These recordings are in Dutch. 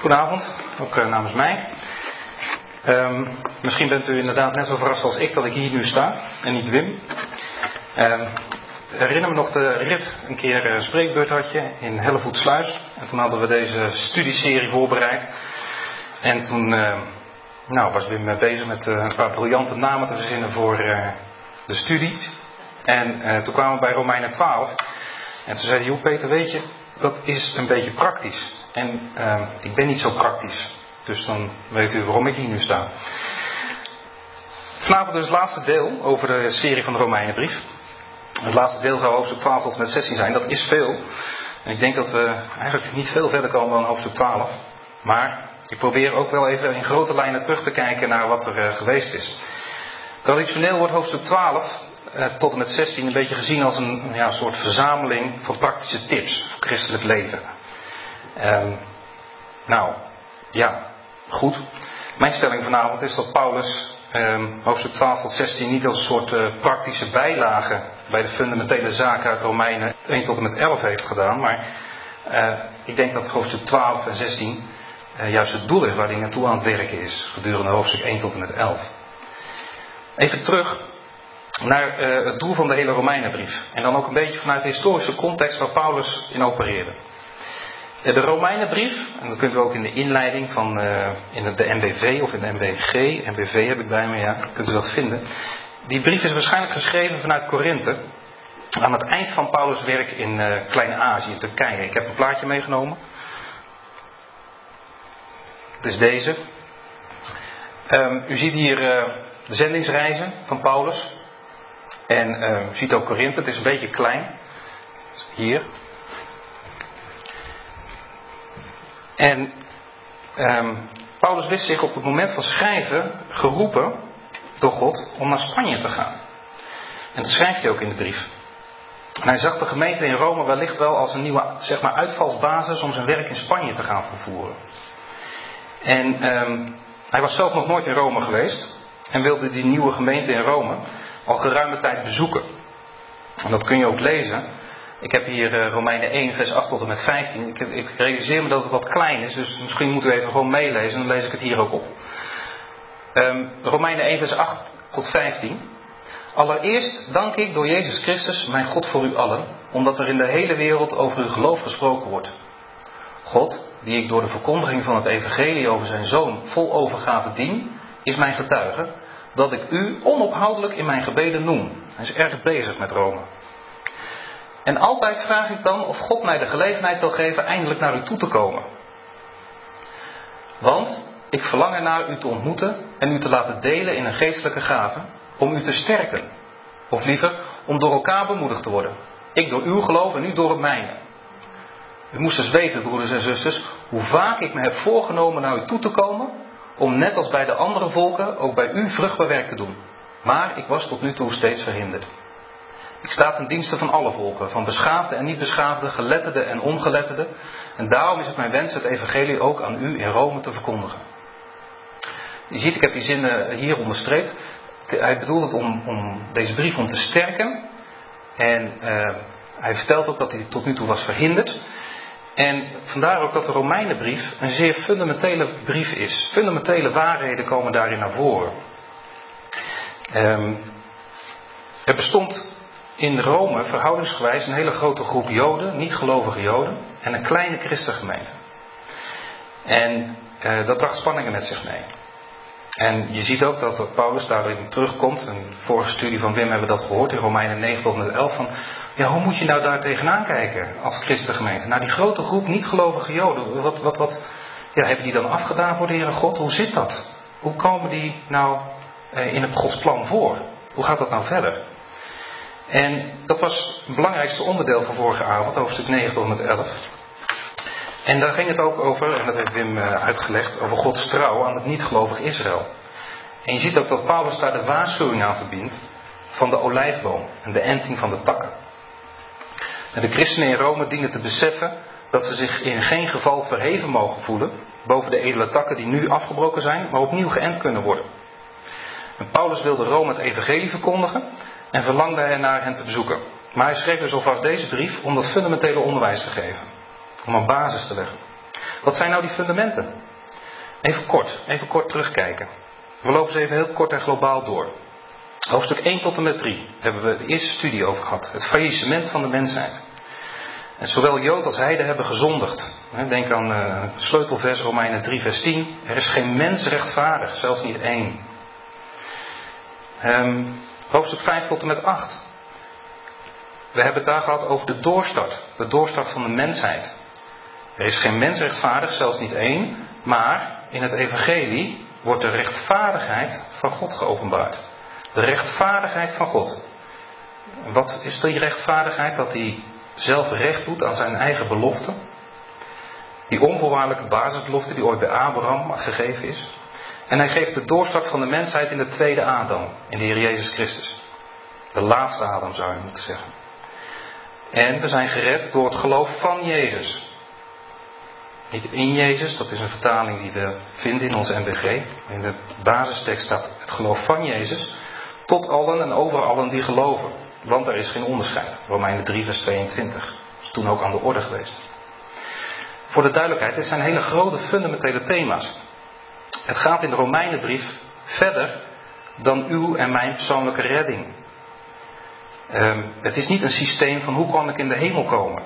Goedenavond, ook uh, namens mij. Um, misschien bent u inderdaad net zo verrast als ik dat ik hier nu sta en niet Wim. Um, herinner me nog de rit, een keer een spreekbeurt had je in Hellevoetsluis. En toen hadden we deze studieserie voorbereid. En toen uh, nou, was Wim bezig met een paar briljante namen te verzinnen voor de studie. En toen kwamen we bij Romeinen 12. En toen zei hij, Peter, weet je, dat is een beetje praktisch. En uh, ik ben niet zo praktisch. Dus dan weet u waarom ik hier nu sta. Vanavond dus het laatste deel over de serie van de Romeinenbrief. Het laatste deel zou hoofdstuk 12 tot met 16 zijn. Dat is veel. En ik denk dat we eigenlijk niet veel verder komen dan hoofdstuk 12. Maar ik probeer ook wel even in grote lijnen terug te kijken naar wat er uh, geweest is. Traditioneel wordt hoofdstuk 12 uh, tot en met 16 een beetje gezien als een ja, soort verzameling van praktische tips voor christelijk leven. Um, nou, ja, goed. Mijn stelling vanavond is dat Paulus um, hoofdstuk 12 tot 16 niet als een soort uh, praktische bijlage bij de fundamentele zaken uit Romeinen 1 tot en met 11 heeft gedaan. Maar uh, ik denk dat hoofdstuk 12 en 16 uh, juist het doel is waar hij naartoe aan het werken is gedurende hoofdstuk 1 tot en met 11. Even terug naar uh, het doel van de hele Romeinenbrief. En dan ook een beetje vanuit de historische context waar Paulus in opereerde. Uh, de Romeinenbrief, en dat kunt u ook in de inleiding van uh, in de MBV of in de MBG, MBV heb ik bij me, ja, kunt u dat vinden. Die brief is waarschijnlijk geschreven vanuit Korinthe. Aan het eind van Paulus' werk in Klein-Azië, Turkije. Ik heb een plaatje meegenomen. Dus deze. Um, u ziet hier de zendingsreizen van Paulus. En uh, ziet ook Korinthe, het is een beetje klein. Hier. En um, Paulus wist zich op het moment van schrijven geroepen door God om naar Spanje te gaan. En dat schrijft hij ook in de brief. Hij zag de gemeente in Rome wellicht wel als een nieuwe zeg maar, uitvalsbasis om zijn werk in Spanje te gaan vervoeren. En um, hij was zelf nog nooit in Rome geweest en wilde die nieuwe gemeente in Rome al geruime tijd bezoeken. En dat kun je ook lezen. Ik heb hier uh, Romeinen 1, vers 8 tot en met 15. Ik, ik, realiseer me dat het wat klein is, dus misschien moeten we even gewoon meelezen. Dan lees ik het hier ook op. Um, Romeinen 1, vers 8 tot 15. Allereerst dank ik door Jezus Christus, mijn God voor u allen, omdat er in de hele wereld over uw geloof gesproken wordt. God, die ik door de verkondiging van het evangelie over zijn zoon vol overgave dien, is mijn getuige dat ik u onophoudelijk in mijn gebeden noem. Hij is erg bezig met Rome. En altijd vraag ik dan of God mij de gelegenheid wil geven eindelijk naar u toe te komen. Want ik verlang ernaar u te ontmoeten en u te laten delen in een geestelijke gave, om u te sterken. Of liever, om door elkaar bemoedigd te worden. Ik door uw geloof en u door het mijne. U moest dus weten, broeders en zusters, hoe vaak ik me heb voorgenomen naar u toe te komen om net als bij de andere volken ook bij u vruchtbaar werk te doen. Maar ik was tot nu toe steeds verhinderd. Ik sta ten dienste van alle volken, van beschaafde en niet beschaafde, geletterde en ongeletterde. En daarom is het mijn wens het evangelie ook aan u in Rome te verkondigen. Je ziet, ik heb die zinnen hier onderstreept. Hij bedoelt het om, om deze brief om te sterken. En uh, hij vertelt ook dat hij tot nu toe was verhinderd. En vandaar ook dat de Romeinenbrief een zeer fundamentele brief is. Fundamentele waarheden komen daarin naar voren. Um, er bestond in Rome verhoudingsgewijs een hele grote groep Joden, niet-gelovige Joden, en een kleine christengemeente. En uh, dat bracht spanningen met zich mee. En je ziet ook dat Paulus daarin terugkomt. De vorige studie van Wim hebben we dat gehoord in Romeinen 9 tot met 11. Van, ja, hoe moet je nou daar tegenaan kijken als christengemeente? Nou, die grote groep niet-gelovige Joden, wat, wat, wat ja, hebben die dan afgedaan voor de Heere God? Hoe zit dat? Hoe komen die nou eh, in het Gods plan voor? Hoe gaat dat nou verder? En dat was het belangrijkste onderdeel van vorige avond, hoofdstuk 9 tot met 11. En daar ging het ook over, en dat heeft Wim uh, uitgelegd, over Gods trouw aan het niet-gelovig Israël. En je ziet ook dat Paulus daar de waarschuwing aan verbindt van de olijfboom en de enting van de takken. En de christenen in Rome dienen te beseffen dat ze zich in geen geval verheven mogen voelen boven de edele takken die nu afgebroken zijn, maar opnieuw geënt kunnen worden. En Paulus wilde Rome het evangelie verkondigen en verlangde ernaar hen te bezoeken. Maar hij schreef dus alvast deze brief om dat fundamentele onderwijs te geven. Om een basis te leggen. Wat zijn nou die fundamenten? Even kort, even kort terugkijken. We lopen ze even heel kort en globaal door. Hoofdstuk 1 tot en met 3 hebben we de eerste studie over gehad. Het faillissement van de mensheid. En zowel Jood als Heide hebben gezondigd. Denk aan uh, sleutelvers Romeinen 3 vers 10. Er is geen mens rechtvaardig, zelfs niet één. Um, hoofdstuk 5 tot en met 8. We hebben het daar gehad over de doorstart. De doorstart van de mensheid. Er is geen mens rechtvaardig, zelfs niet één. Maar in het evangelie wordt de rechtvaardigheid van God geopenbaard. De rechtvaardigheid van God. Wat is die rechtvaardigheid? Dat hij zelf recht doet aan zijn eigen belofte. Die onvoorwaardelijke basisbelofte die ooit bij Abraham gegeven is. En hij geeft de doorstart van de mensheid in de tweede Adam, in de Heer Jezus Christus. De laatste Adam zou je moeten zeggen. En we zijn gered door het geloof van Jezus. Niet in Jezus, dat is een vertaling die we vinden in ons NBG. In de basistekst staat het geloof van Jezus. Tot allen en over allen die geloven. Want er is geen onderscheid. Romeinen 3, vers 22. Dat is toen ook aan de orde geweest. Voor de duidelijkheid, dit zijn hele grote fundamentele thema's. Het gaat in de Romeinenbrief verder dan uw en mijn persoonlijke redding. Um, het is niet een systeem van hoe kan ik in de hemel komen.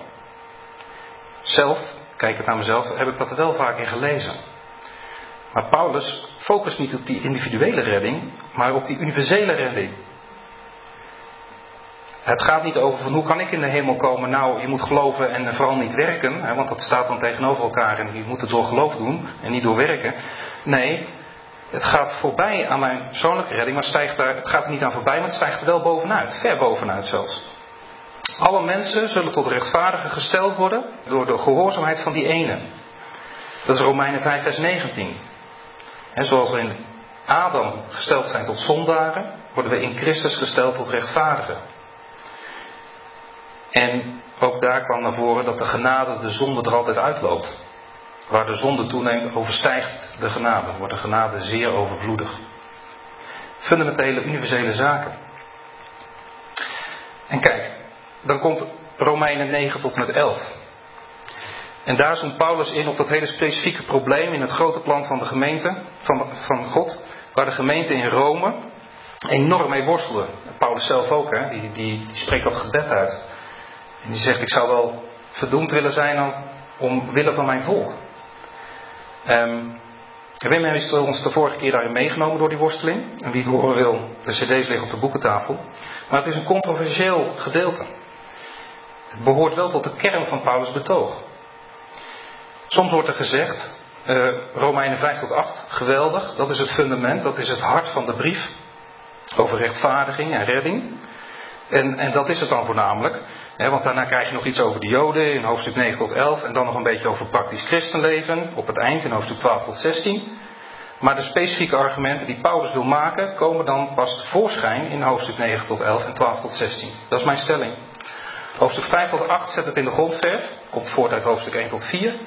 Zelf, kijk het naar mezelf, heb ik dat er wel vaak in gelezen. Maar Paulus focust niet op die individuele redding, maar op die universele redding. Het gaat niet over van hoe kan ik in de hemel komen. Nou, je moet geloven en vooral niet werken. Hè, want dat staat dan tegenover elkaar en je moet het door geloof doen en niet door werken. Nee, het gaat voorbij aan mijn persoonlijke redding. Maar stijgt daar, het gaat er niet aan voorbij, maar het stijgt er wel bovenuit. Ver bovenuit zelfs. Alle mensen zullen tot rechtvaardigen gesteld worden door de gehoorzaamheid van die ene. Dat is Romeinen 5 vers 19. En zoals we in Adam gesteld zijn tot zondaren, worden we in Christus gesteld tot rechtvaardigen. En ook daar kwam naar voren dat de genade de zonde er altijd uitloopt. Waar de zonde toeneemt, overstijgt de genade. Wordt de genade zeer overvloedig. Fundamentele, universele zaken. En kijk, dan komt Romeinen 9 tot met 11. En daar zoomt Paulus in op dat hele specifieke probleem in het grote plan van de gemeente, van, van God, waar de gemeente in Rome enorm mee worstelde. Paulus zelf ook, hè? Die, die, die spreekt dat gebed uit. En die zegt, ik zou wel verdoemd willen zijn om willen van mijn volk. Um, Wim heeft ons de vorige keer daarin meegenomen door die worsteling. En wie het horen wil, de cd's liggen op de boekentafel. Maar het is een controversieel gedeelte. Behoort wel tot de kern van Paulus' betoog. Soms wordt er gezegd, uh, Romeinen 5 tot 8, geweldig, dat is het fundament, dat is het hart van de brief. Over rechtvaardiging en redding. En, en dat is het dan voornamelijk. Hè, want daarna krijg je nog iets over de Joden in hoofdstuk 9 tot 11. En dan nog een beetje over praktisch christenleven op het eind in hoofdstuk 12 tot 16. Maar de specifieke argumenten die Paulus wil maken, komen dan pas voorschijn in hoofdstuk 9 tot 11 en 12 tot 16. Dat is mijn stelling. Hoofdstuk 5 tot 8 zet het in de grondverf. Komt voort uit hoofdstuk 1 tot 4.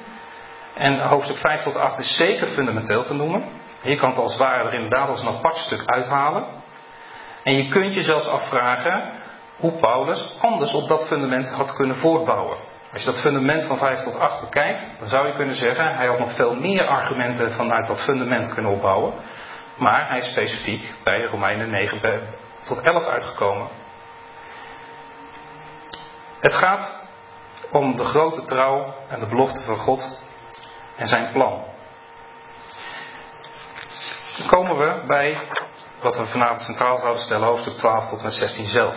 En hoofdstuk 5 tot 8 is zeker fundamenteel te noemen. Je kan het als het ware er inderdaad als een apart stuk uithalen. En je kunt je zelfs afvragen hoe Paulus anders op dat fundament had kunnen voortbouwen. Als je dat fundament van 5 tot 8 bekijkt, dan zou je kunnen zeggen, hij had nog veel meer argumenten vanuit dat fundament kunnen opbouwen. Maar hij is specifiek bij Romeinen 9 tot 11 uitgekomen. Het gaat om de grote trouw en de belofte van God en zijn plan. Dan komen we bij wat we vanavond centraal zouden stellen, hoofdstuk 12 tot en met 16 zelf.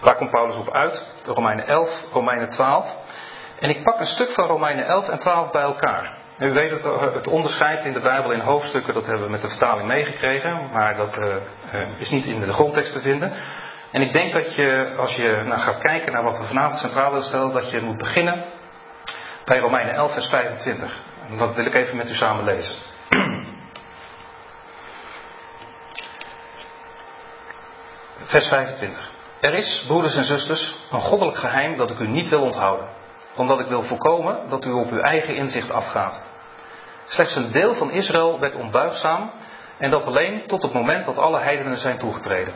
Waar komt Paulus op uit? De Romeinen 11, Romeinen 12. En ik pak een stuk van Romeinen 11 en 12 bij elkaar. U weet het, eh, het onderscheid in de Bijbel in hoofdstukken, dat hebben we met de vertaling meegekregen, maar dat uh, is niet in de grondtekst te vinden. En ik denk dat je, als je nou gaat kijken naar wat we vanavond centraal willen stellen, dat je moet beginnen bij Romeinen 11, vers 25. En dat wil ik even met u samen lezen. vers 25. Er is, broeders en zusters, een goddelijk geheim dat ik u niet wil onthouden, omdat ik wil voorkomen dat u op uw eigen inzicht afgaat. Slechts een deel van Israël werd onbuigzaam en dat alleen tot het moment dat alle heidenen zijn toegetreden.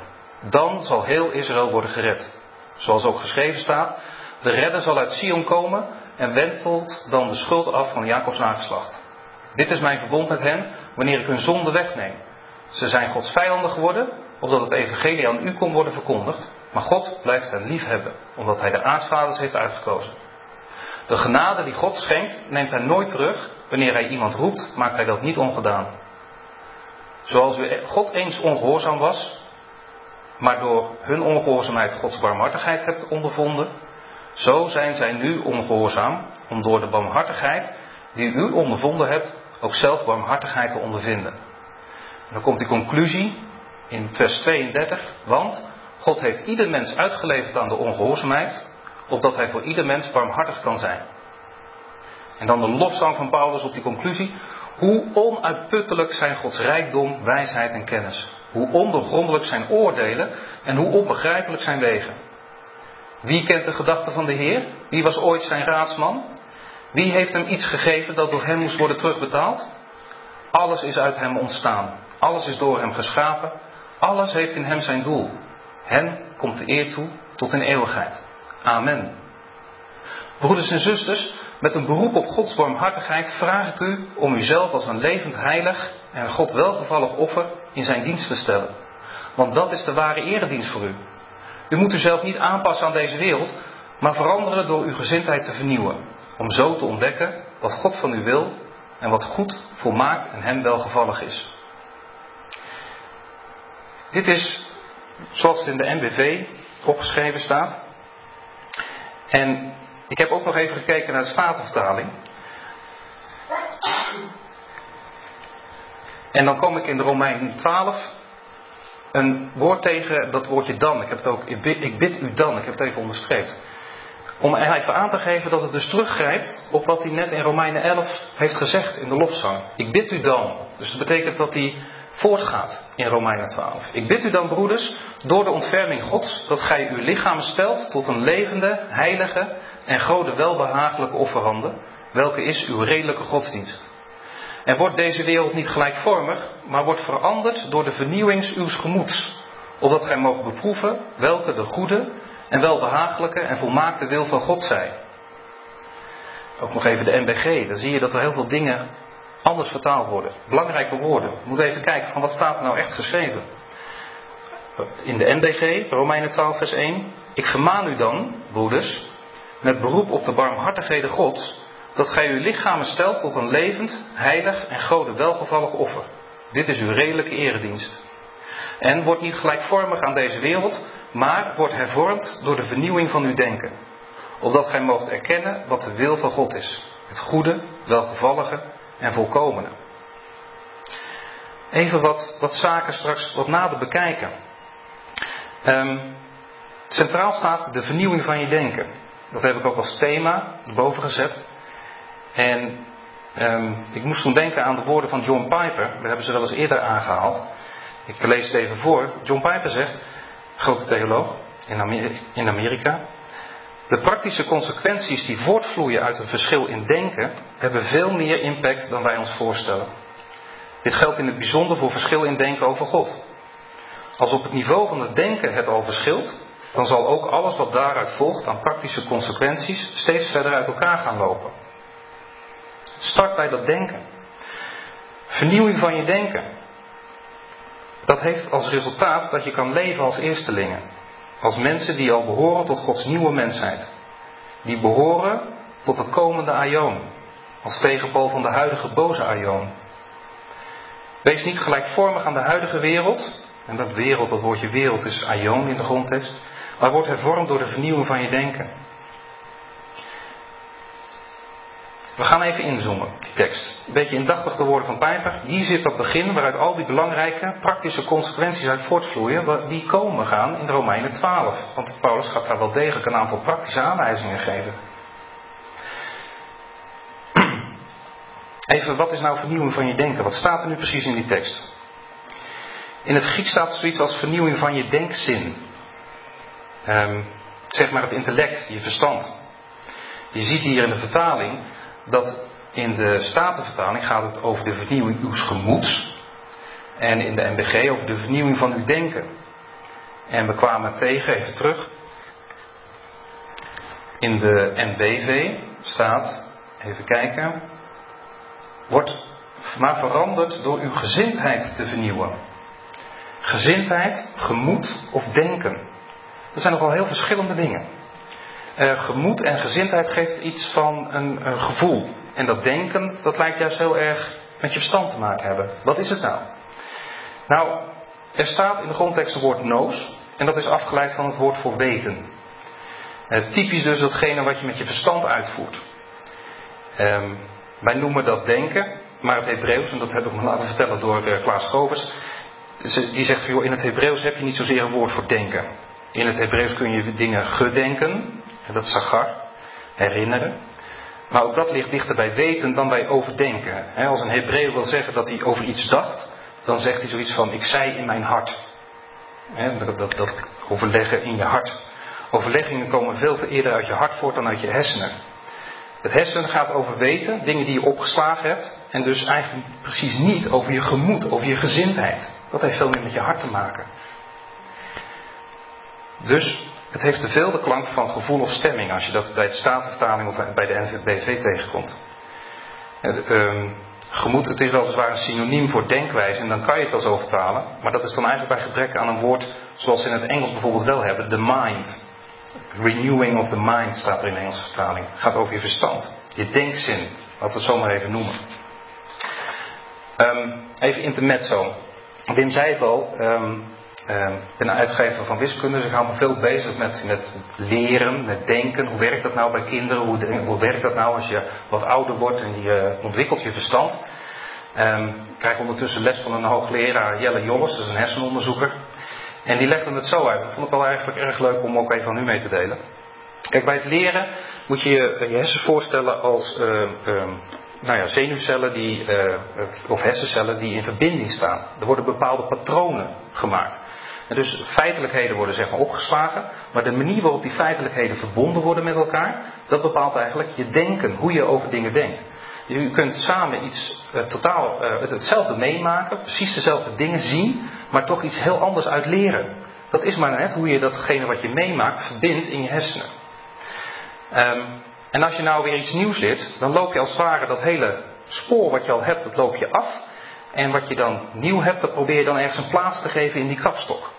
Dan zal heel Israël worden gered. Zoals ook geschreven staat, de redder zal uit Sion komen en wentelt dan de schuld af van Jacobs nageslacht. Dit is mijn verbond met hen wanneer ik hun zonde wegneem. Ze zijn Gods vijanden geworden, opdat het evangelie aan u kon worden verkondigd. Maar God blijft hen lief hebben, omdat hij de aartsvaders heeft uitgekozen. De genade die God schenkt, neemt hij nooit terug. Wanneer hij iemand roept, maakt hij dat niet ongedaan. Zoals God eens ongehoorzaam was, maar door hun ongehoorzaamheid Gods barmhartigheid hebt ondervonden, zo zijn zij nu ongehoorzaam om door de barmhartigheid die u ondervonden hebt ook zelf barmhartigheid te ondervinden. En dan komt die conclusie in vers 32, want God heeft ieder mens uitgeleverd aan de ongehoorzaamheid, opdat hij voor ieder mens barmhartig kan zijn. En dan de lofzang van Paulus op die conclusie. Hoe onuitputtelijk zijn Gods rijkdom, wijsheid en kennis. Hoe ondergrondelijk zijn oordelen en hoe onbegrijpelijk zijn wegen. Wie kent de gedachten van de Heer? Wie was ooit zijn raadsman? Wie heeft hem iets gegeven dat door hem moest worden terugbetaald? Alles is uit hem ontstaan. Alles is door hem geschapen. Alles heeft in hem zijn doel. Hen komt de eer toe tot in eeuwigheid. Amen. Broeders en zusters, met een beroep op Gods barmhartigheid vraag ik u om uzelf als een levend heilig en God welgevallig offer in zijn dienst te stellen. Want dat is de ware eredienst voor u. U moet uzelf niet aanpassen aan deze wereld, maar veranderen door uw gezindheid te vernieuwen. Om zo te ontdekken wat God van u wil en wat goed, volmaakt en hem welgevallig is. Dit is zoals het in de NBV opgeschreven staat. En ik heb ook nog even gekeken naar de Statenvertaling. En dan kom ik in de Romein 12 een woord tegen dat woordje dan. Ik heb het ook, ik bid, u dan, ik heb het even onderstreept. Om even aan te geven dat het dus teruggrijpt op wat hij net in Romeinen 11 heeft gezegd in de lofzang. Ik bid u dan. Dus dat betekent dat hij voortgaat in Romeinen 12. Ik bid u dan, broeders, door de ontferming Gods, dat gij uw lichaam stelt tot een levende, heilige en gode welbehagelijke offerhande, welke is uw redelijke godsdienst. En wordt deze wereld niet gelijkvormig, maar wordt veranderd door de vernieuwings uws gemoeds, opdat gij mogen beproeven welke de goede en welbehagelijke en volmaakte wil van God zij. Ook nog even de NBG, dan zie je dat er heel veel dingen anders vertaald worden. Belangrijke woorden. We moeten even kijken van wat staat er nou echt geschreven. In de NBG, Romeinen 12 vers 1. Ik vermaan u dan, broeders, met beroep op de barmhartigheden Gods, dat gij uw lichamen stelt tot een levend, heilig en gode welgevallig offer. Dit is uw redelijke eredienst. En wordt niet gelijkvormig aan deze wereld, maar wordt hervormd door de vernieuwing van uw denken. Opdat gij moogt erkennen wat de wil van God is. Het goede, welgevallige en volkomene. Even wat, wat zaken straks wat nader bekijken. Um, centraal staat de vernieuwing van je denken. Dat heb ik ook als thema erboven gezet. En um, ik moest toen denken aan de woorden van John Piper. We hebben ze wel eens eerder aangehaald. Ik lees het even voor. John Piper zegt, grote theoloog in Amerika. De praktische consequenties die voortvloeien uit een verschil in denken hebben veel meer impact dan wij ons voorstellen. Dit geldt in het bijzonder voor verschil in denken over God. Als op het niveau van het denken het al verschilt, dan zal ook alles wat daaruit volgt aan praktische consequenties steeds verder uit elkaar gaan lopen. Start bij dat denken. Vernieuwing van je denken. Dat heeft als resultaat dat je kan leven als eerstelingen. Als mensen die al behoren tot Gods nieuwe mensheid. Die behoren tot de komende aion. Als tegenpool van de huidige boze aion. Wees niet gelijkvormig aan de huidige wereld. En dat wereld, dat woordje wereld is aion in de grondtekst. Maar wordt hervormd door de vernieuwing van je denken. We gaan even inzoomen, die tekst. Een beetje indachtig de woorden van Pijper. Hier zit dat begin waaruit al die belangrijke praktische consequenties uit voortvloeien. Die komen gaan in Romeinen 12. Want Paulus gaat daar wel degelijk een aantal praktische aanwijzingen geven. Even, wat is nou vernieuwing van je denken? Wat staat er nu precies in die tekst? In het Grieks staat zoiets als vernieuwing van je denkzin. Um, zeg maar het intellect, je verstand. Je ziet hier in de vertaling dat in de Statenvertaling gaat het over de vernieuwing uws gemoeds. En in de MBG over de vernieuwing van uw denken. En we kwamen tegen, even terug. In de NBV staat, even kijken, wordt maar veranderd door uw gezindheid te vernieuwen. Gezindheid, gemoed of denken. Dat zijn nogal heel verschillende dingen. Uh, gemoed en gezindheid geeft iets van een, gevoel. En dat denken, dat lijkt juist heel erg met je verstand te maken hebben. Wat is het nou? Nou, er staat in de grondtekst het woord noos. En dat is afgeleid van het woord voor weten. Uh, typisch dus datgene wat je met je verstand uitvoert. Um, wij noemen dat denken, maar het Hebreeuws, en dat heb ik me laten vertellen door uh, Klaas Govers, die zegt, joh, in het Hebreeuws heb je niet zozeer een woord voor denken. In het Hebreeuws kun je dingen gedenken, dat is herinneren. Maar ook dat ligt dichter bij weten dan bij overdenken. als een Hebreeuw wil zeggen dat hij over iets dacht, dan zegt hij zoiets van: Ik zei in mijn hart. dat, dat, overleggen in je hart. Overleggingen komen veel eerder uit je hart voort dan uit je hersenen. Het hersenen gaat over weten, dingen die je opgeslagen hebt, en dus eigenlijk precies niet over je gemoed, over je gezindheid. Dat heeft veel meer met je hart te maken. Dus het heeft te veel de klank van gevoel of stemming als je dat bij de Statenvertaling of bij de NVBV tegenkomt. Um, gemoed, het is weliswaar een synoniem voor denkwijze en dan kan je het wel zo vertalen, maar dat is dan eigenlijk bij gebrek aan een woord zoals ze in het Engels bijvoorbeeld wel hebben, the mind. Renewing of the mind staat er in de Engelse vertaling. Het gaat over je verstand, je denkzin, laten we het zo maar even noemen. Um, even intermezzo. Wim zei het al, um, uh, ik ben een uitgever van wiskunde, dus ik hou me veel bezig met, met leren, met denken. Hoe werkt dat nou bij kinderen? Hoe, werkt dat nou als je wat ouder wordt en je ontwikkelt je verstand? Um, ik krijg ondertussen les van een hoogleraar, Jelle Jolles, dat is een hersenonderzoeker. En die legde het zo uit. Dat vond ik wel eigenlijk erg leuk om ook even aan u mee te delen. Kijk, bij het leren moet je je, je voorstellen als uh, nou ja, zenuwcellen die, uh, of hersencellen die in verbinding staan. Er worden bepaalde patronen gemaakt. En dus feitelijkheden worden zeg maar opgeslagen, maar de manier waarop die feitelijkheden verbonden worden met elkaar, dat bepaalt eigenlijk je denken, hoe je over dingen denkt. Je kunt samen iets uh, totaal hetzelfde meemaken, precies dezelfde dingen zien, maar toch iets heel anders uit leren. Dat is maar net hoe je datgene wat je meemaakt verbindt in je hersenen. Um, en als je nou weer iets nieuws leert, dan loop je als het ware dat hele spoor wat je al hebt, dat loop je af. En wat je dan nieuw hebt, dat probeer je dan ergens een plaats te geven in die kapstok.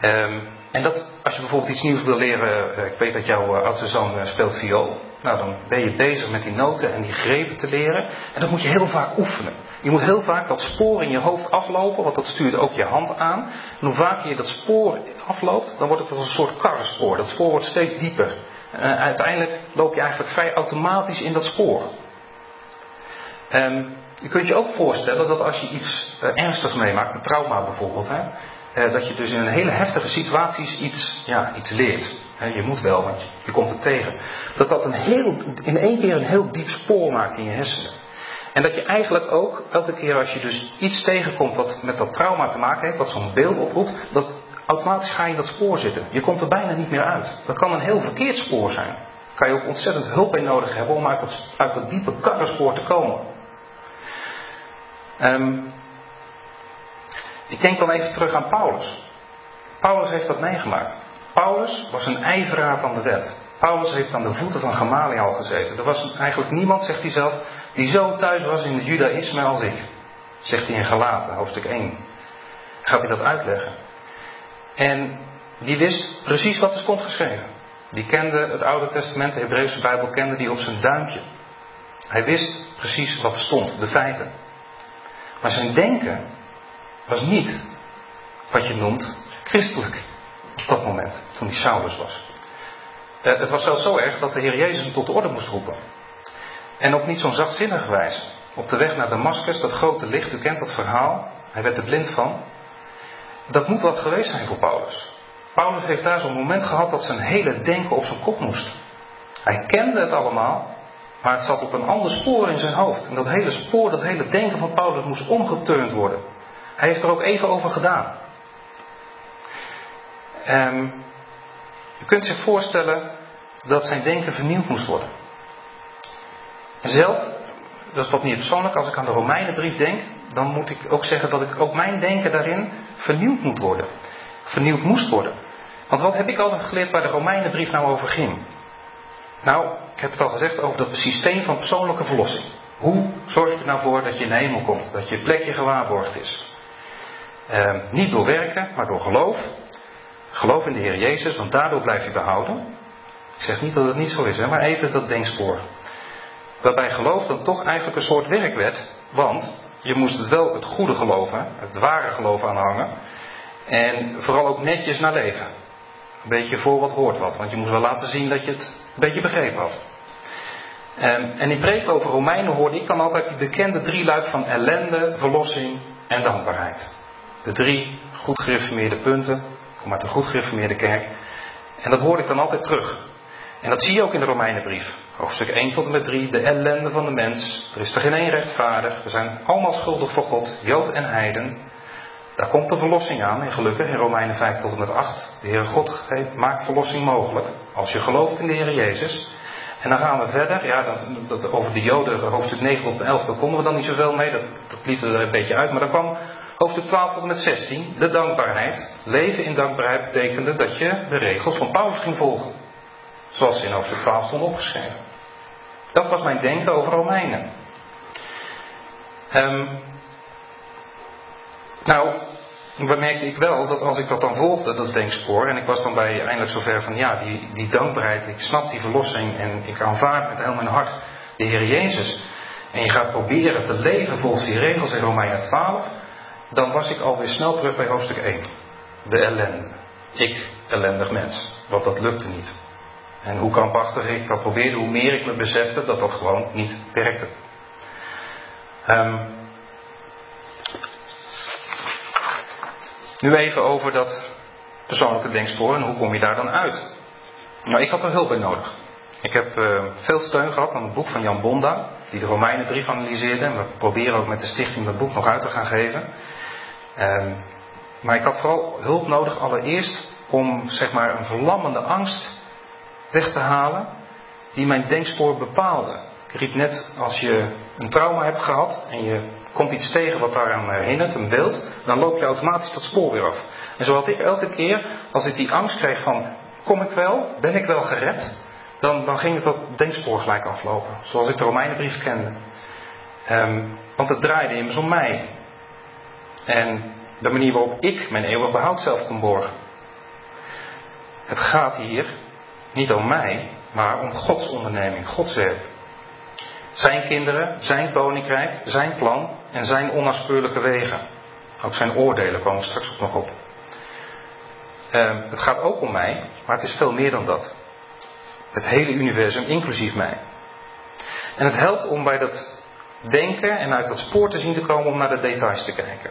Um, en dat, als je bijvoorbeeld iets nieuws wil leren, uh, ik weet dat jouw uh, oudste zoon uh, speelt viool. Nou, dan ben je bezig met die noten en die grepen te leren. En dat moet je heel vaak oefenen. Je moet heel vaak dat spoor in je hoofd aflopen, want dat stuurt ook je hand aan. En hoe vaker je dat spoor afloopt, dan wordt het als een soort karrenspoor. Dat spoor wordt steeds dieper. En uiteindelijk loop je eigenlijk vrij automatisch in dat spoor. Um, je kunt je ook voorstellen dat als je iets ernstigs meemaakt, een trauma bijvoorbeeld, hè, eh, dat je dus in hele heftige situaties iets, ja, iets leert. je moet wel, want je, komt het tegen. Dat dat een heel, in één keer een heel diep spoor maakt in je hersenen. En dat je eigenlijk ook, elke keer als je dus iets tegenkomt wat met dat trauma te maken heeft, wat zo'n beeld oproept, dat automatisch ga je dat spoor zitten. Je komt er bijna niet meer uit. Dat kan een heel verkeerd spoor zijn. Kan je ook ontzettend hulp bij nodig hebben om uit dat, diepe karrenspoor te komen. Um, ik denk dan even terug aan Paulus. Paulus heeft dat meegemaakt. Paulus was een ijveraar van de wet. Paulus heeft aan de voeten van Gamaliel gezeten. Er was eigenlijk niemand, zegt hij zelf, die zo thuis was in het judaïsme als ik. Zegt hij in Galaten, hoofdstuk 1. Gaat hij dat uitleggen. En die wist precies wat er stond geschreven. Die kende het Oude Testament, de Hebreeuwse Bijbel kende die op zijn duimpje. Hij wist precies wat er stond, de feiten. Maar zijn denken was niet wat je noemt christelijk op dat moment, toen hij Saulus was. Uh, het was zelfs zo erg dat de Heer Jezus hem tot de orde moest roepen. En op niet zo'n zachtzinnige wijze. Op de weg naar Damascus, dat grote licht, u kent dat verhaal, hij werd er blind van. Dat moet wat geweest zijn voor Paulus. Paulus heeft daar zo'n moment gehad dat zijn hele denken op zijn kop moest. Hij kende het allemaal, maar het zat op een ander spoor in zijn hoofd. En dat hele spoor, dat hele denken van Paulus moest omgeturnd worden. Hij heeft er ook even over gedaan. Je kunt zich voorstellen dat zijn denken vernieuwd moest worden. Zelf, dat is wat meer persoonlijk, als ik aan de Romeinenbrief denk, dan moet ik ook zeggen dat ik ook mijn denken daarin vernieuwd moet worden. vernieuwd moest worden. Want wat heb ik altijd geleerd waar de Romeinenbrief nou over ging? Nou, ik heb het al gezegd over dat systeem van persoonlijke verlossing. Hoe zorg je er nou voor dat je in de hemel komt, dat je plekje gewaarborgd is? Ehm, niet door werken, maar door geloof. Geloof in de Heer Jezus, want daardoor blijf je behouden. Ik zeg niet dat het niet zo is, hè, maar even dat denkspoor. Waarbij geloof dan toch eigenlijk een soort werk werd, want je moest wel het goede geloven, het ware geloof aanhangen. En vooral ook netjes naar leven. Een beetje voor wat hoort wat, want je moest wel laten zien dat je het een beetje begrepen had. Ehm, en in preek over Romeinen hoorde ik dan altijd die bekende drie luik van ellende, verlossing en dankbaarheid. De drie goed gereformeerde punten, kom uit de goed gereformeerde kerk. En dat hoorde ik dan altijd terug. En dat zie je ook in de Romeinenbrief. Hoofdstuk 1 tot en met 3, de ellende van de mens. Er is er geen één rechtvaardig. We zijn allemaal schuldig voor God, Jood en Heiden. Daar komt de verlossing aan, en gelukkig in Romeinen 5 tot en met 8. De Heere God maakt verlossing mogelijk, als je gelooft in de Heer Jezus. En dan gaan we verder, ja, dat, dat over de Joden, hoofdstuk 9 tot en 11, daar konden we dan niet zoveel mee, dat, dat lieten we er een beetje uit. Maar dan kwam hoofdstuk 12 tot en met 16, de dankbaarheid. Leven in dankbaarheid betekende dat je de regels van Paulus ging volgen. Zoals in hoofdstuk 12 stond opgeschreven. Dat was mijn denken over Romeinen. Um, nou, bemerkte ik wel dat als ik dat dan volgde, dat denkspoor, en ik was dan bij eindelijk zover van ja, die, die dankbaarheid, ik snap die verlossing en ik aanvaard met heel mijn hart de Heer Jezus. En je gaat proberen te leven volgens die regels in Romeinen 12, dan was ik alweer snel terug bij hoofdstuk 1. De ellende. Ik, ellendig mens. Want dat lukte niet. En hoe krampachtig ik dat probeerde, hoe meer ik me besefte dat dat gewoon niet werkte. Um, Nu even over dat persoonlijke denkspoor en hoe kom je daar dan uit? Nou, ik had er hulp bij nodig. Ik heb uh, veel steun gehad aan het boek van Jan Bonda, die de Romeinenbrief analyseerde. En we proberen ook met de stichting dat boek nog uit te gaan geven. Uh, maar ik had vooral hulp nodig allereerst om zeg maar een verlammende angst weg te halen die mijn denkspoor bepaalde. Ik riep net, als je een trauma hebt gehad en je komt iets tegen wat daaraan herinnert, een beeld, dan loop je automatisch dat spoor weer af. En zo had ik elke keer, als ik die angst kreeg van, kom ik wel, ben ik wel gered, dan, dan ging het dat denkspoor gelijk aflopen. Zoals ik de Romeinenbrief kende. Um, want het draaide immers om mij. En de manier waarop ik mijn eeuwig behoud zelf kon borgen. Het gaat hier niet om mij, maar om Gods onderneming, Gods werk. Zijn kinderen, zijn koninkrijk, zijn plan en zijn onnaspeurlijke wegen. Ook zijn oordelen komen straks ook nog op. Uh, het gaat ook om mij, maar het is veel meer dan dat. Het hele universum, inclusief mij. En het helpt om bij dat denken en uit dat spoor te zien te komen om naar de details te kijken.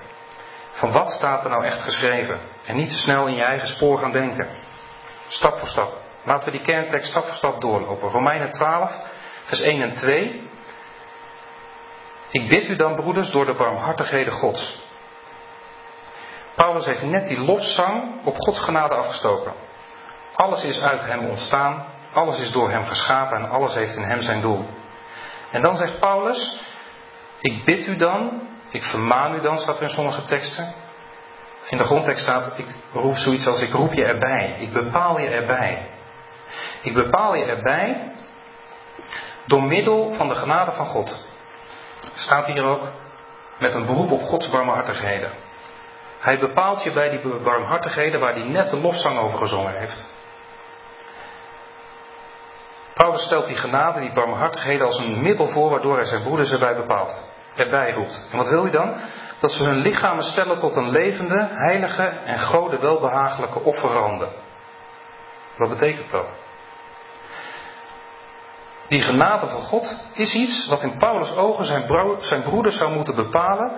Van wat staat er nou echt geschreven? En niet te snel in je eigen spoor gaan denken. Stap voor stap. Laten we die kerntekst stap voor stap doorlopen. Romeinen 12, vers 1 en 2. Ik bid u dan, broeders, door de barmhartigheden Gods. Paulus heeft net die lofzang op Gods genade afgestoken. Alles is uit hem ontstaan, alles is door hem geschapen en alles heeft in hem zijn doel. En dan zegt Paulus, ik bid u dan, ik vermaan u dan, staat er in sommige teksten. In de grondtekst staat, ik roep zoiets als, ik roep je erbij, ik bepaal je erbij. Ik bepaal je erbij door middel van de genade van God. Staat hier ook met een beroep op Gods barmhartigheden. Hij bepaalt je bij die barmhartigheden waar hij net de lofzang over gezongen heeft. Paulus stelt die genade, die barmhartigheden als een middel voor waardoor hij zijn broeders erbij bepaalt. Erbij roept. En wat wil hij dan? Dat ze hun lichamen stellen tot een levende, heilige en gode welbehagelijke offerande. Wat betekent dat? Die genade van God is iets wat in Paulus' ogen zijn, zijn broeder zou moeten bepalen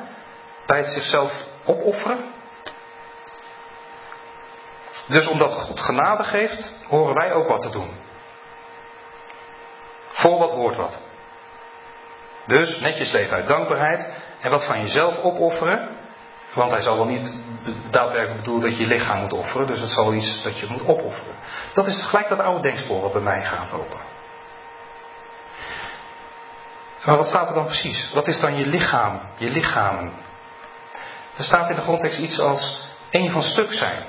bij het zichzelf opofferen. Dus omdat God genade geeft, horen wij ook wat te doen. Voor wat hoort wat. Dus netjes leven uit dankbaarheid en wat van jezelf opofferen. Want hij zal wel niet daadwerkelijk bedoelen dat je je lichaam moet offeren, dus het zal iets dat je moet opofferen. Dat is gelijk dat oude denkspoor wat bij mij gaat lopen. Maar wat staat er dan precies? Wat is dan je lichaam, je lichamen? Er staat in de grondtekst iets als één van stuk zijn.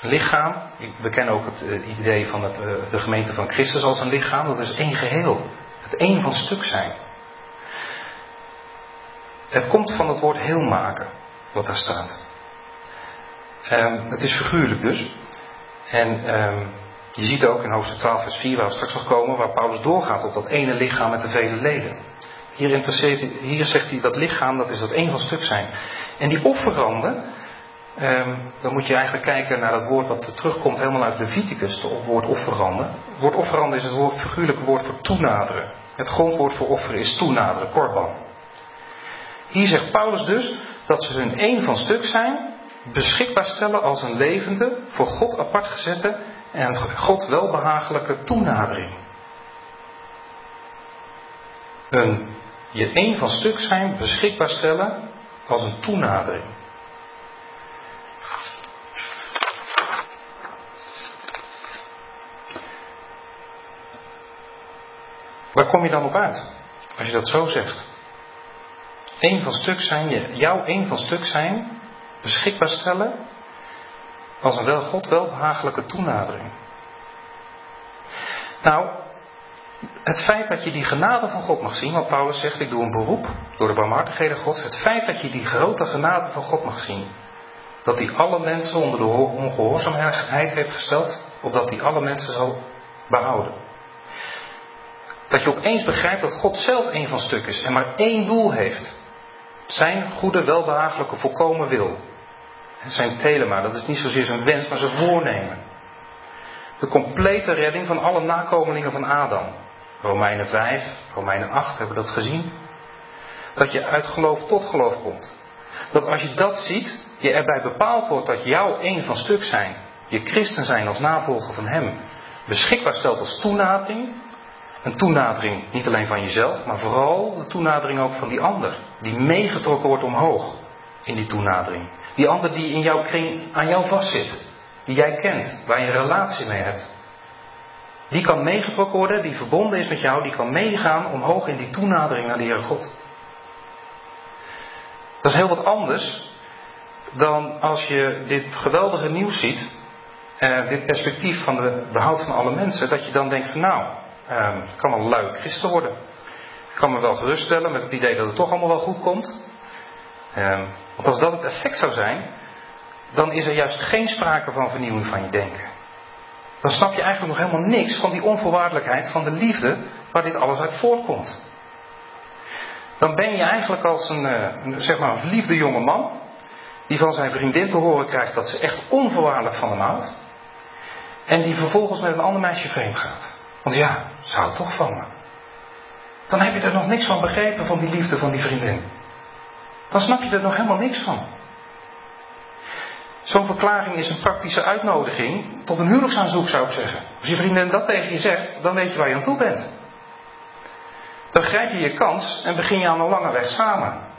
lichaam. We kennen ook het uh, idee van het, uh, de gemeente van Christus als een lichaam. Dat is één geheel. Het één van stuk zijn. Het komt van het woord heel maken, wat daar staat. Um, het is figuurlijk dus. En um, je ziet ook in hoofdstuk 12, vers 4, waar we straks nog komen, waar Paulus doorgaat op dat ene lichaam met de vele leden. Hier, hier zegt hij dat lichaam, dat is dat één van stuk zijn. En die offeranden, um, dan moet je eigenlijk kijken naar dat woord wat terugkomt helemaal uit Leviticus, het woord offeranden. Het woord offeranden is het woord, figuurlijke woord voor toenaderen. Het grondwoord voor offeren is toenaderen, korban. Hier zegt Paulus dus dat ze hun één van stuk zijn, beschikbaar stellen als een levende, voor God apart gezette en God welbehagelijke toenadering. Je één van stuk zijn beschikbaar stellen als een toenadering. Waar kom je dan op uit? Als je dat zo zegt. Eén van stuk zijn, jouw één van stuk zijn, beschikbaar stellen als een wel God welbehagelijke toenadering. Nou, het feit dat je die genade van God mag zien, wat Paulus zegt, ik doe een beroep door de barmhartigheden Gods. Het feit dat je die grote genade van God mag zien, dat hij alle mensen onder de ongehoorzaamheid heeft gesteld, opdat hij alle mensen zal behouden. Dat je opeens begrijpt dat God zelf één van stuk is en maar één doel heeft. Zijn goede, welbehagelijke, volkomen wil. Zijn telema, dat is niet zozeer zijn wens, maar zijn voornemen. De complete redding van alle nakomelingen van Adam. Romeinen 5, Romeinen 8 hebben dat gezien. Dat je uit geloof tot geloof komt. Dat als je dat ziet, je erbij bepaald wordt dat jouw één van stuk zijn, je christen zijn als navolger van hem, beschikbaar stelt als toenadering. Een toenadering niet alleen van jezelf, maar vooral de toenadering ook van die ander, die meegetrokken wordt omhoog in die toenadering. Die ander die in jouw kring aan jou vastzit, die jij kent, waar je een relatie mee hebt. Die kan meegetrokken worden, die verbonden is met jou, die kan meegaan omhoog in die toenadering naar de Heere God. Dat is heel wat anders dan als je dit geweldige nieuws ziet, eh, dit perspectief van de behoud van alle mensen, dat je dan denkt van nou, eh, ik kan wel lui christen worden. Ik kan me wel geruststellen met het idee dat het toch allemaal wel goed komt. Eh, want als dat het effect zou zijn, dan is er juist geen sprake van vernieuwing van je denken dan snap je eigenlijk nog helemaal niks van die onvoorwaardelijkheid van de liefde waar dit alles uit voortkomt. Dan ben je eigenlijk als een, uh, zeg maar, een liefde jonge man, die van zijn vriendin te horen krijgt dat ze echt onvoorwaardelijk van hem houdt, en die vervolgens met een ander meisje vreemd gaat. Want ja, houdt toch van me. Dan heb je er nog niks van begrepen van die liefde van die vriendin. Dan snap je er nog helemaal niks van. Zo'n verklaring is een praktische uitnodiging tot een huwelijksaanzoek, zou ik zeggen. Als je vriendin dat tegen je zegt, dan weet je waar je aan toe bent. Dan grijp je je kans en begin je aan een lange weg samen.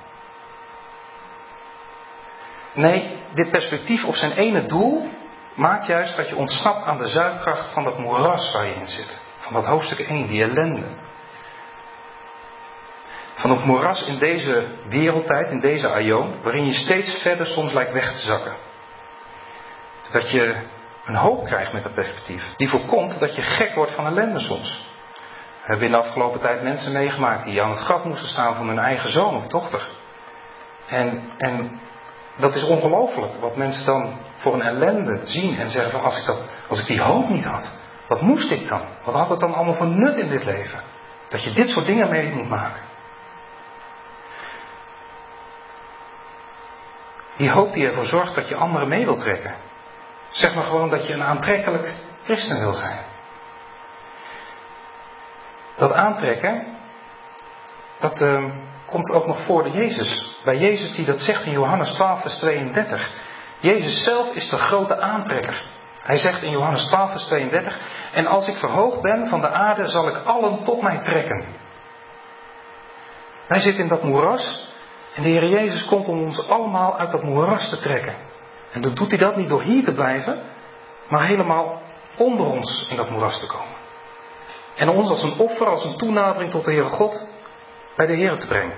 Nee, dit perspectief op zijn ene doel maakt juist dat je ontsnapt aan de zuigkracht van dat moeras waar je in zit. Van dat hoofdstuk 1, die ellende. Van het moeras in deze wereldtijd, in deze aion, waarin je steeds verder soms lijkt weg te zakken. Dat je een hoop krijgt met dat perspectief. Die voorkomt dat je gek wordt van ellende soms. We hebben in de afgelopen tijd mensen meegemaakt die aan het graf moesten staan van hun eigen zoon of dochter. En, en dat is ongelooflijk wat mensen dan voor een ellende zien en zeggen van als ik, dat, als ik die hoop niet had, wat moest ik dan? Wat had het dan allemaal voor nut in dit leven? Dat je dit soort dingen mee moet maken. Die hoop die ervoor zorgt dat je anderen mee wilt trekken. Zeg maar gewoon dat je een aantrekkelijk christen wil zijn. Dat aantrekken, dat uh, komt ook nog voor de Jezus. Bij Jezus die dat zegt in Johannes 12, vers 32. Jezus zelf is de grote aantrekker. Hij zegt in Johannes 12, vers 32: En als ik verhoogd ben van de aarde, zal ik allen tot mij trekken. Wij zitten in dat moeras en de Heer Jezus komt om ons allemaal uit dat moeras te trekken. En dan doet hij dat niet door hier te blijven, maar helemaal onder ons in dat moeras te komen. En ons als een offer, als een toenadering tot de Heere God bij de Heer te brengen.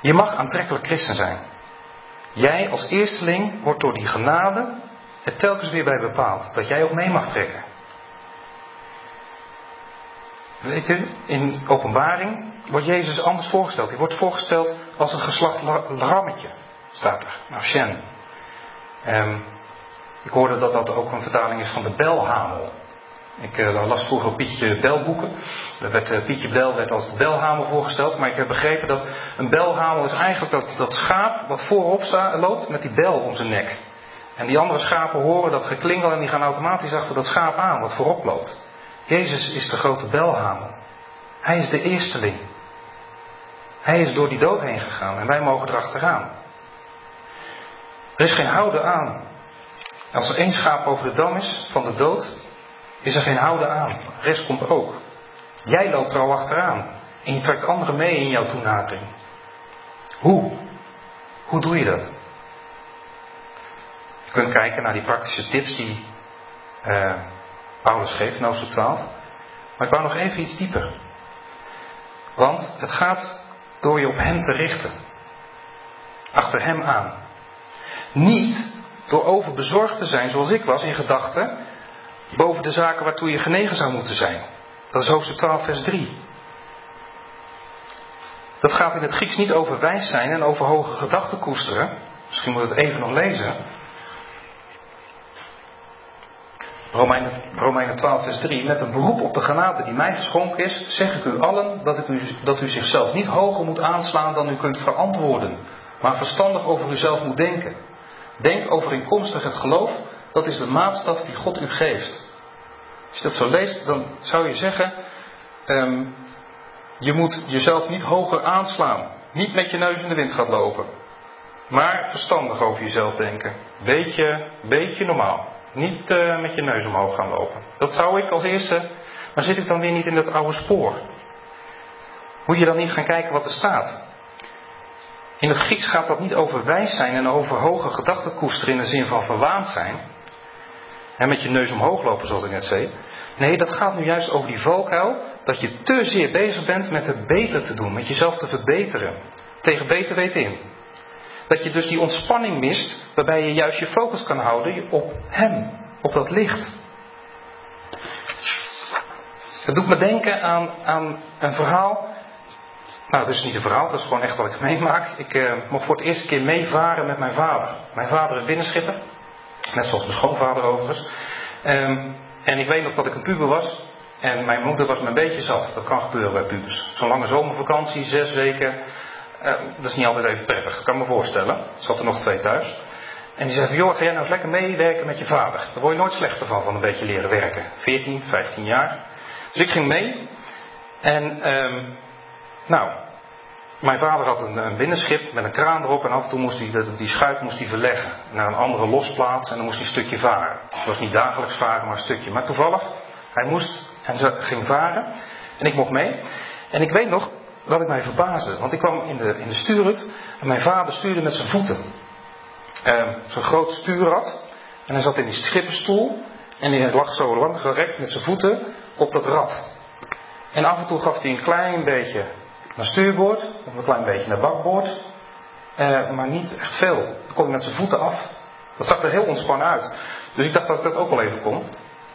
Je mag aantrekkelijk christen zijn. Jij als eersteling wordt door die genade er telkens weer bij bepaald. Dat jij ook mee mag trekken. Weet u, in openbaring wordt Jezus anders voorgesteld. Hij wordt voorgesteld als een geslacht rammetje, staat er. Nou, Shen. Um, ik hoorde dat dat ook een vertaling is van de belhamel. Ik uh, las vroeger Pietje Belboeken. Er werd, uh, Pietje Bel werd als de belhamel voorgesteld. Maar ik heb begrepen dat een belhamel is eigenlijk dat, dat schaap wat voorop loopt met die bel om zijn nek. En die andere schapen horen dat geklingel en die gaan automatisch achter dat schaap aan wat voorop loopt. Jezus is de grote belhamel. Hij is de eersteling. Hij is door die dood heen gegaan en wij mogen erachteraan. Er is geen houden aan. Als er één schaap over de dam is van de dood, is er geen houden aan. De rest komt ook. Jij loopt er al achteraan. En je trekt anderen mee in jouw toenadering. Hoe? Hoe doe je dat? Je kunt kijken naar die praktische tips die uh, Paulus geeft in hoofdstuk 12. Maar ik wou nog even iets dieper. Want het gaat door je op Hem te richten. Achter Hem aan. Niet door overbezorgd te zijn zoals ik was in gedachten boven de zaken waartoe je genegen zou moeten zijn. Dat is hoofdstuk 12, vers 3. Dat gaat in het Grieks niet over wijs zijn en over hoge gedachten koesteren. Misschien moet het even nog lezen. Romeinen, Romeinen 12, vers 3. Met een beroep op de genade die mij geschonken is, zeg ik u allen dat, u, dat u zichzelf niet hoger moet aanslaan dan u kunt verantwoorden, maar verstandig over uzelf moet denken. Denk overeenkomstig het geloof, dat is de maatstaf die God u geeft. Als je dat zo leest, dan zou je zeggen, um, je moet jezelf niet hoger aanslaan. Niet met je neus in de wind gaat lopen. Maar verstandig over jezelf denken. Beetje, beetje normaal. Niet uh, met je neus omhoog gaan lopen. Dat zou ik als eerste. Maar zit ik dan weer niet in dat oude spoor? Moet je dan niet gaan kijken wat er staat? In het Grieks gaat dat niet over wijs zijn en over hoge gedachten koesteren in de zin van verwaand zijn. En met je neus omhoog lopen, zoals ik net zei. Nee, dat gaat nu juist over die valkuil. Dat je te zeer bezig bent met het beter te doen, met jezelf te verbeteren. Tegen beter weten in. Dat je dus die ontspanning mist, waarbij je juist je focus kan houden op Hem, op dat licht. Het doet me denken aan, aan een verhaal. Nou, het is niet een verhaal, dat is gewoon echt wat ik meemaak. Ik uh, mocht voor het eerste keer meevaren met mijn vader. Mijn vader is binnenschipper. Net zoals mijn schoonvader overigens. Um, en ik weet nog dat ik een puber was. En mijn moeder was me een beetje zat. Dat kan gebeuren bij pubers. Zo'n lange zomervakantie, zes weken. Uh, dat is niet altijd even prettig. Kan me voorstellen. Er zat er nog twee thuis. En die van, joh, ga jij nou eens lekker meewerken met je vader. Daar word je nooit slechter van, van een beetje leren werken. 14, 15 jaar. Dus ik ging mee. En, um, nou, mijn vader had een, een, binnenschip met een kraan erop en af en toe moest hij die schuit moest hij verleggen naar een andere losplaats en dan moest hij een stukje varen. Het was niet dagelijks varen, maar een stukje. Maar toevallig, hij moest en ging varen en ik mocht mee. En ik weet nog dat ik mij verbaasde, want ik kwam in de, in de stuurhut en mijn vader stuurde met zijn voeten. Uh, zo'n groot stuurrad en hij zat in die schippenstoel en hij lag zo lang gerekt met zijn voeten op dat rad. En af en toe gaf hij een klein beetje naar stuurboord, of een klein beetje naar bakboord. Eh, maar niet echt veel. Dan kon hij met zijn voeten af. Dat zag er heel ontspannen uit. Dus ik dacht dat ik dat ook wel even kon.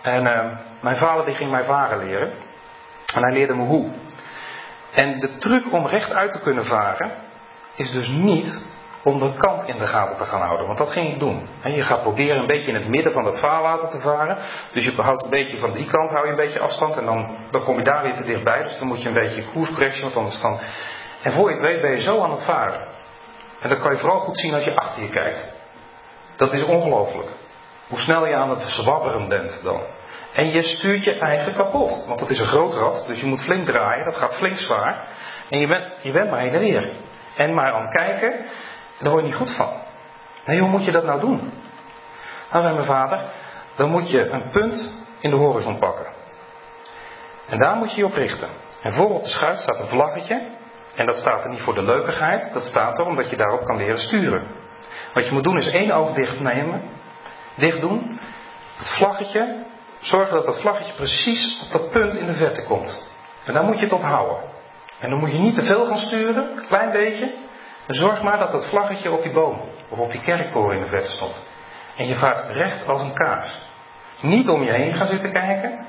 En uh, mijn vader die ging mij varen leren. En hij leerde me hoe. En de truc om recht uit te kunnen varen is dus niet om de kant in de gaten te gaan houden. Want dat ging ik doen. En je gaat proberen een beetje in het midden van het vaarwater te varen. Dus je houdt een beetje van die kant, hou je een beetje afstand. En dan, dan kom je daar weer te dichtbij. Dus dan moet je een beetje koerscorrectie, want anders dan... En voor je het weet ben je zo aan het varen. En dat kan je vooral goed zien als je achter je kijkt. Dat is ongelooflijk. Hoe snel je aan het zwabberen bent dan. En je stuurt je eigen kapot. Want dat is een groot rad, dus je moet flink draaien. Dat gaat flink zwaar. En je bent, je bent maar heen en weer. En maar aan het kijken. En daar word je niet goed van. Nee, hoe moet je dat nou doen? Nou, zei mijn vader, dan moet je een punt in de horizon pakken. En daar moet je je op richten. En voor op de schuit staat een vlaggetje. En dat staat er niet voor de leukigheid, dat staat er omdat je daarop kan leren sturen. Wat je moet doen is één oog dicht nemen, dicht doen, het vlaggetje, zorgen dat dat vlaggetje precies op dat punt in de verte komt. En daar moet je het op houden. En dan moet je niet te veel gaan sturen, een klein beetje, en zorg maar dat dat vlaggetje op die boom of op die kerktoren in de verte stond. En je vaart recht als een kaars. Niet om je heen gaan zitten kijken.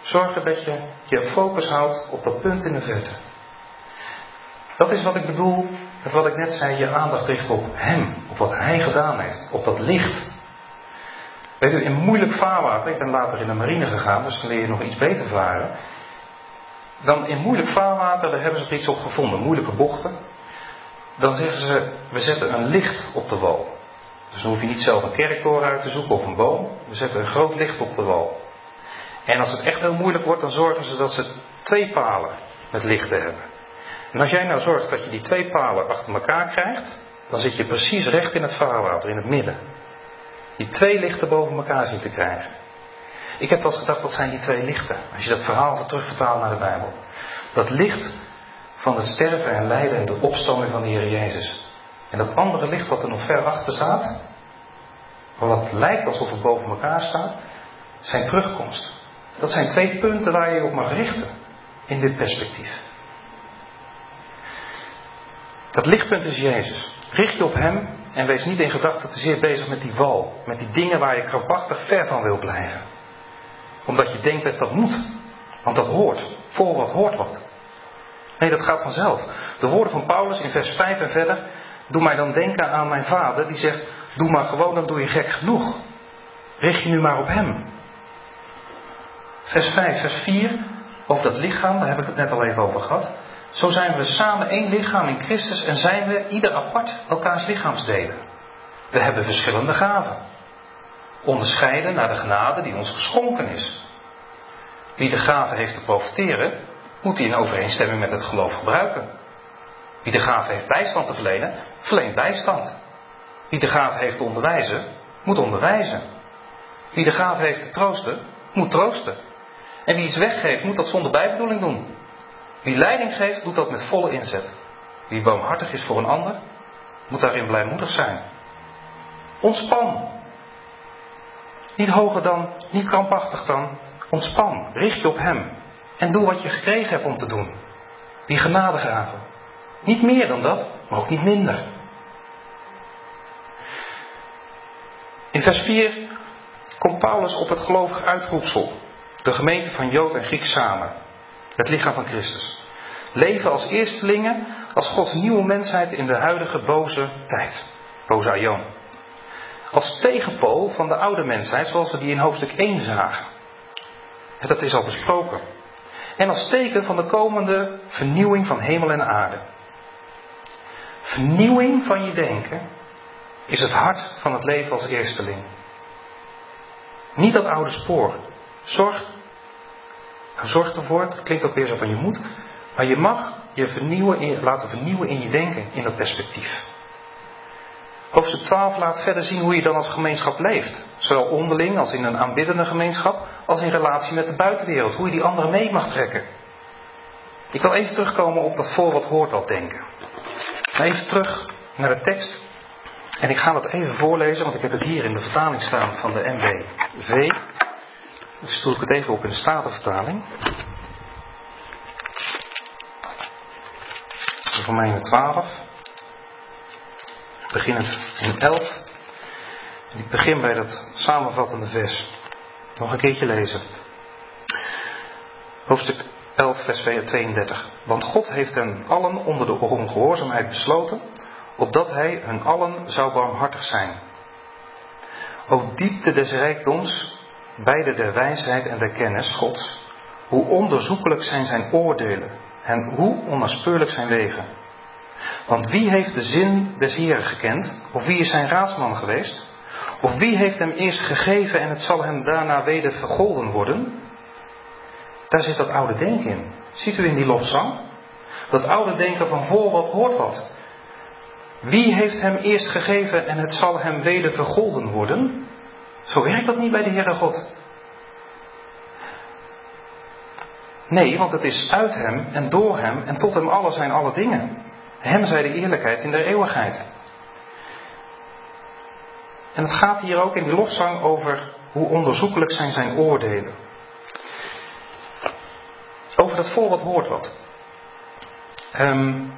Zorg dat je je focus houdt op dat punt in de verte. Dat is wat ik bedoel met wat ik net zei, je aandacht richt op Hem, op wat Hij gedaan heeft, op dat licht. Weet u, in moeilijk vaarwater, ik ben later in de marine gegaan, dus dan leer je nog iets beter varen. Dan in moeilijk vaarwater, daar hebben ze er iets op gevonden, moeilijke bochten. Dan zeggen ze, we zetten een licht op de wal. Dus dan hoef je niet zelf een kerktoren uit te zoeken of een boom. We zetten een groot licht op de wal. En als het echt heel moeilijk wordt, dan zorgen ze dat ze twee palen met lichten hebben. En als jij nou zorgt dat je die twee palen achter elkaar krijgt, dan zit je precies recht in het vaarwater, in het midden. Die twee lichten boven elkaar zien te krijgen. Ik heb wel eens gedacht, wat zijn die twee lichten? Als je dat verhaal terugvertaalt naar de Bijbel. Dat licht van het sterven en lijden en de opstanding van de Heer Jezus. En dat andere licht wat er nog ver achter staat, wat lijkt alsof het boven elkaar staat, zijn terugkomst. Dat zijn twee punten waar je je op mag richten in dit perspectief. Dat lichtpunt is Jezus. Richt je op Hem en wees niet in gedachten te zeer bezig met die wal. Met die dingen waar je krampachtig ver van wil blijven. Omdat je denkt dat dat moet. Want dat hoort. Voor wat hoort wat. Nee, dat gaat vanzelf. De woorden van Paulus in vers 5 en verder. Doe mij dan denken aan mijn vader. Die zegt, doe maar gewoon, dan doe je gek genoeg. Richt je nu maar op Hem. Vers 5, vers 4. Over dat lichaam, daar heb ik het net al even over gehad. Zo zijn we samen één lichaam in Christus en zijn we ieder apart elkaars lichaamsdelen. We hebben verschillende gaven. Onderscheiden naar de genade die ons geschonken is. Wie de gave heeft te profiteren, moet die in overeenstemming met het geloof gebruiken. Wie de gave heeft bijstand te verlenen, verleent bijstand. Wie de gave heeft te onderwijzen, moet onderwijzen. Wie de gave heeft te troosten, moet troosten. En wie iets weggeeft, moet dat zonder bijbedoeling doen. Wie leiding geeft, doet dat met volle inzet. Wie boomhartig is voor een ander, moet daarin blijmoedig zijn. Ontspan. Niet hoger dan, niet krampachtig dan. Ontspan. Richt je op Hem. En doe wat je gekregen hebt om te doen. Die genadegaven. Niet meer dan dat, maar ook niet minder. In vers 4 komt Paulus op het gelovig uitroepsel. De gemeente van Jood en Griek samen. Het lichaam van Christus. Leven als eerstelingen, als Gods nieuwe mensheid in de huidige boze tijd. Boze aion. Als tegenpool van de oude mensheid zoals we die in hoofdstuk 1 zagen. Dat is al besproken. En als teken van de komende vernieuwing van hemel en aarde. Vernieuwing van je denken is het hart van het leven als eersteling. Niet dat oude spoor. Zorg Zorg ervoor, het klinkt ook weer zo van je moet, maar je mag je vernieuwen laten vernieuwen in je denken, in dat perspectief. Hoofdstuk 12 laat verder zien hoe je dan als gemeenschap leeft. Zowel onderling als in een aanbiddende gemeenschap, als in relatie met de buitenwereld. Hoe je die anderen mee mag trekken. Ik wil even terugkomen op dat voor wat hoort al denken. Even terug naar de tekst. En ik ga dat even voorlezen, want ik heb het hier in de vertaling staan van de MBV. Dus ik het even op in de Statenvertaling. Romeinen 12. Beginnend in 11. En ik begin bij dat samenvattende vers. Nog een keertje lezen. Hoofdstuk 11, vers 32. Want God heeft hen allen onder de ongehoorzaamheid besloten, opdat hij hun allen zou barmhartig zijn. O diepte des rijkdoms beide der wijsheid en der kennis Gods. Hoe onderzoekelijk zijn zijn oordelen en hoe onnaspeurlijk zijn wegen. Want wie heeft de zin des Heren gekend? Of wie is zijn raadsman geweest? Of wie heeft hem eerst gegeven en het zal hem daarna weder vergolden worden? Daar zit dat oude denken in. Ziet u in die lofzang? Dat oude denken van voor wat hoort wat. Wie heeft hem eerst gegeven en het zal hem weder vergolden worden? Zo werkt dat niet bij de Heere God. Nee, want het is uit Hem en door Hem en tot Hem alle zijn alle dingen. Hem zij de eerlijkheid in de eeuwigheid. En het gaat hier ook in die lofzang over hoe onderzoekelijk zijn zijn oordelen. Over dat voor wat hoort wat. Um,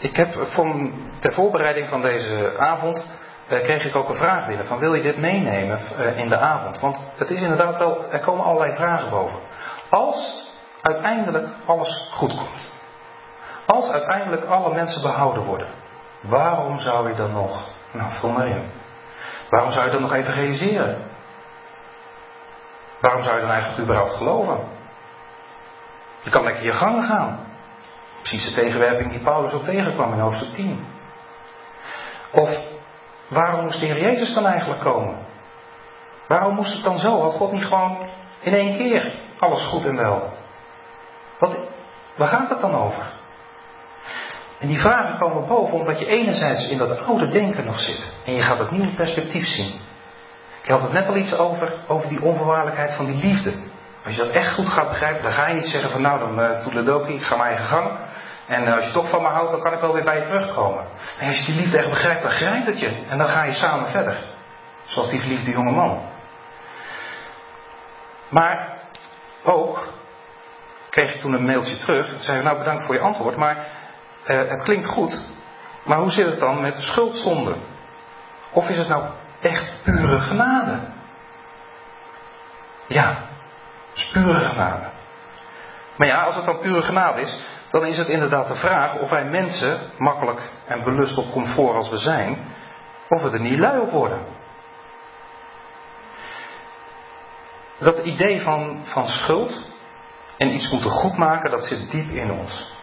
ik heb van, ter voorbereiding van deze avond kreeg ik ook een vraag binnen van wil je dit meenemen uh, in de avond? Want het is inderdaad wel, er komen allerlei vragen boven. Als uiteindelijk alles goed komt. Als uiteindelijk alle mensen behouden worden. Waarom zou je dan nog, nou vul maar in. Waarom zou je dan nog even realiseren? Waarom zou je dan eigenlijk überhaupt geloven? Je kan lekker je gang gaan. Precies de tegenwerping die Paulus ook tegenkwam in hoofdstuk 10. Of waarom moest de Heer Jezus dan eigenlijk komen? Waarom moest het dan zo? Had God niet gewoon in één keer alles goed en wel? Wat, waar gaat het dan over? En die vragen komen boven omdat je enerzijds in dat oude denken nog zit. En je gaat het nieuwe perspectief zien. Ik had het net al iets over, over die onvoorwaardelijkheid van die liefde. Als je dat echt goed gaat begrijpen, dan ga je niet zeggen van nou dan uh, toedeledokie, ik ga mijn eigen gang. En uh, als je toch van me houdt, dan kan ik wel weer bij je terugkomen. En als je die liefde echt begrijpt, dan grijpt het je. En dan ga je samen verder. Zoals die geliefde jonge man. Maar ook kreeg ik toen een mailtje terug. Zei nou bedankt voor je antwoord, maar uh, het klinkt goed. Maar hoe zit het dan met de schuldzonde? Of is het nou echt pure genade? Ja, is pure genade. Maar ja, als het dan pure genade is, dan is het inderdaad de vraag of wij mensen, makkelijk en belust op comfort als we zijn, of we er niet lui op worden. Dat idee van, van schuld en iets moeten goedmaken, dat zit diep in ons.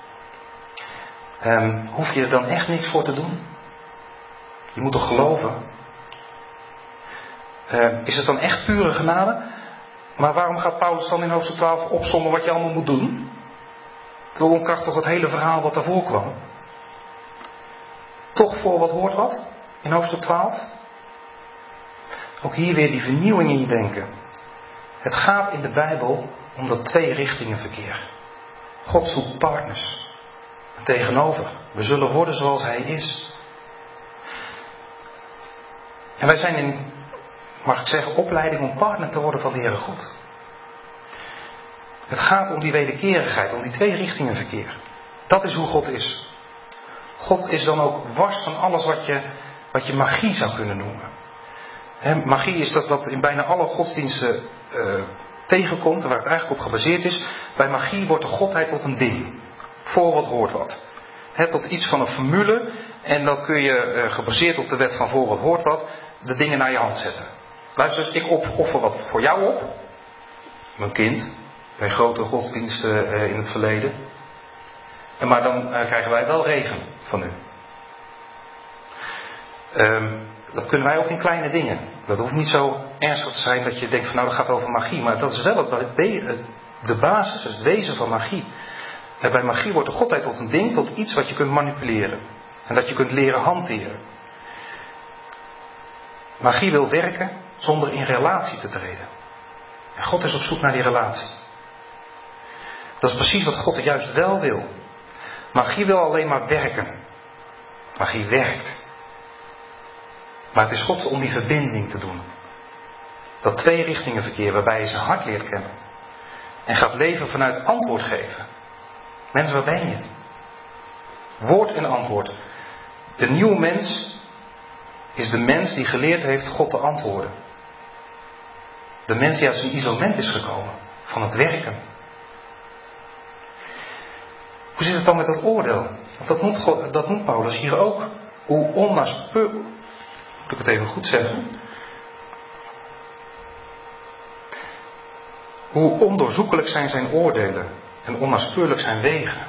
Um, hoef je er dan echt niks voor te doen? Je moet toch geloven? Um, is het dan echt pure genade? Maar waarom gaat Paulus dan in hoofdstuk 12 opzommen wat je allemaal moet doen? Ontkracht toch het hele verhaal wat daarvoor kwam. Toch voor wat hoort wat in hoofdstuk 12? Ook hier weer die vernieuwing in je denken. Het gaat in de Bijbel om dat twee richtingen verkeer. God zoekt partners. Tegenover. We zullen worden zoals Hij is. En wij zijn in, mag ik zeggen, opleiding om partner te worden van de Heere God. Het gaat om die wederkerigheid, om die twee richtingen verkeer. Dat is hoe God is. God is dan ook wars van alles wat je, wat je magie zou kunnen noemen. magie is dat wat in bijna alle godsdiensten uh, tegenkomt, waar het eigenlijk op gebaseerd is. Bij magie wordt de godheid tot een ding. Voor wat hoort wat. tot iets van een formule. En dat kun je uh, gebaseerd op de wet van voor wat hoort wat, de dingen naar je hand zetten. Luister eens, ik offer wat voor jou op. Mijn kind, bij grote godsdiensten uh, in het verleden. En maar dan uh, krijgen wij wel regen van u. Um, dat kunnen wij ook in kleine dingen. Dat hoeft niet zo ernstig te zijn dat je denkt van nou dat gaat over magie. Maar dat is wel de basis, het wezen van magie. Bij magie wordt de godheid tot een ding, tot iets wat je kunt manipuleren. En dat je kunt leren hanteren. Magie wil werken zonder in relatie te treden. En God is op zoek naar die relatie. Dat is precies wat God juist wel wil. Magie wil alleen maar werken. Magie werkt. Maar het is God om die verbinding te doen. Dat twee richtingen verkeer waarbij je zijn hart leert kennen. En gaat leven vanuit antwoord geven. Mens, waar ben je? Woord en antwoord. De nieuwe mens is de mens die geleerd heeft God te antwoorden. De mens die uit zijn isolement is gekomen van het werken. Hoe zit het dan met dat oordeel? Want dat noemt, dat Paulus hier ook. Hoe onnaspeurbaar, moet ik het even goed zeggen? Hoe ondoorzoekelijk zijn zijn oordelen en onnaspeurlijk zijn wegen.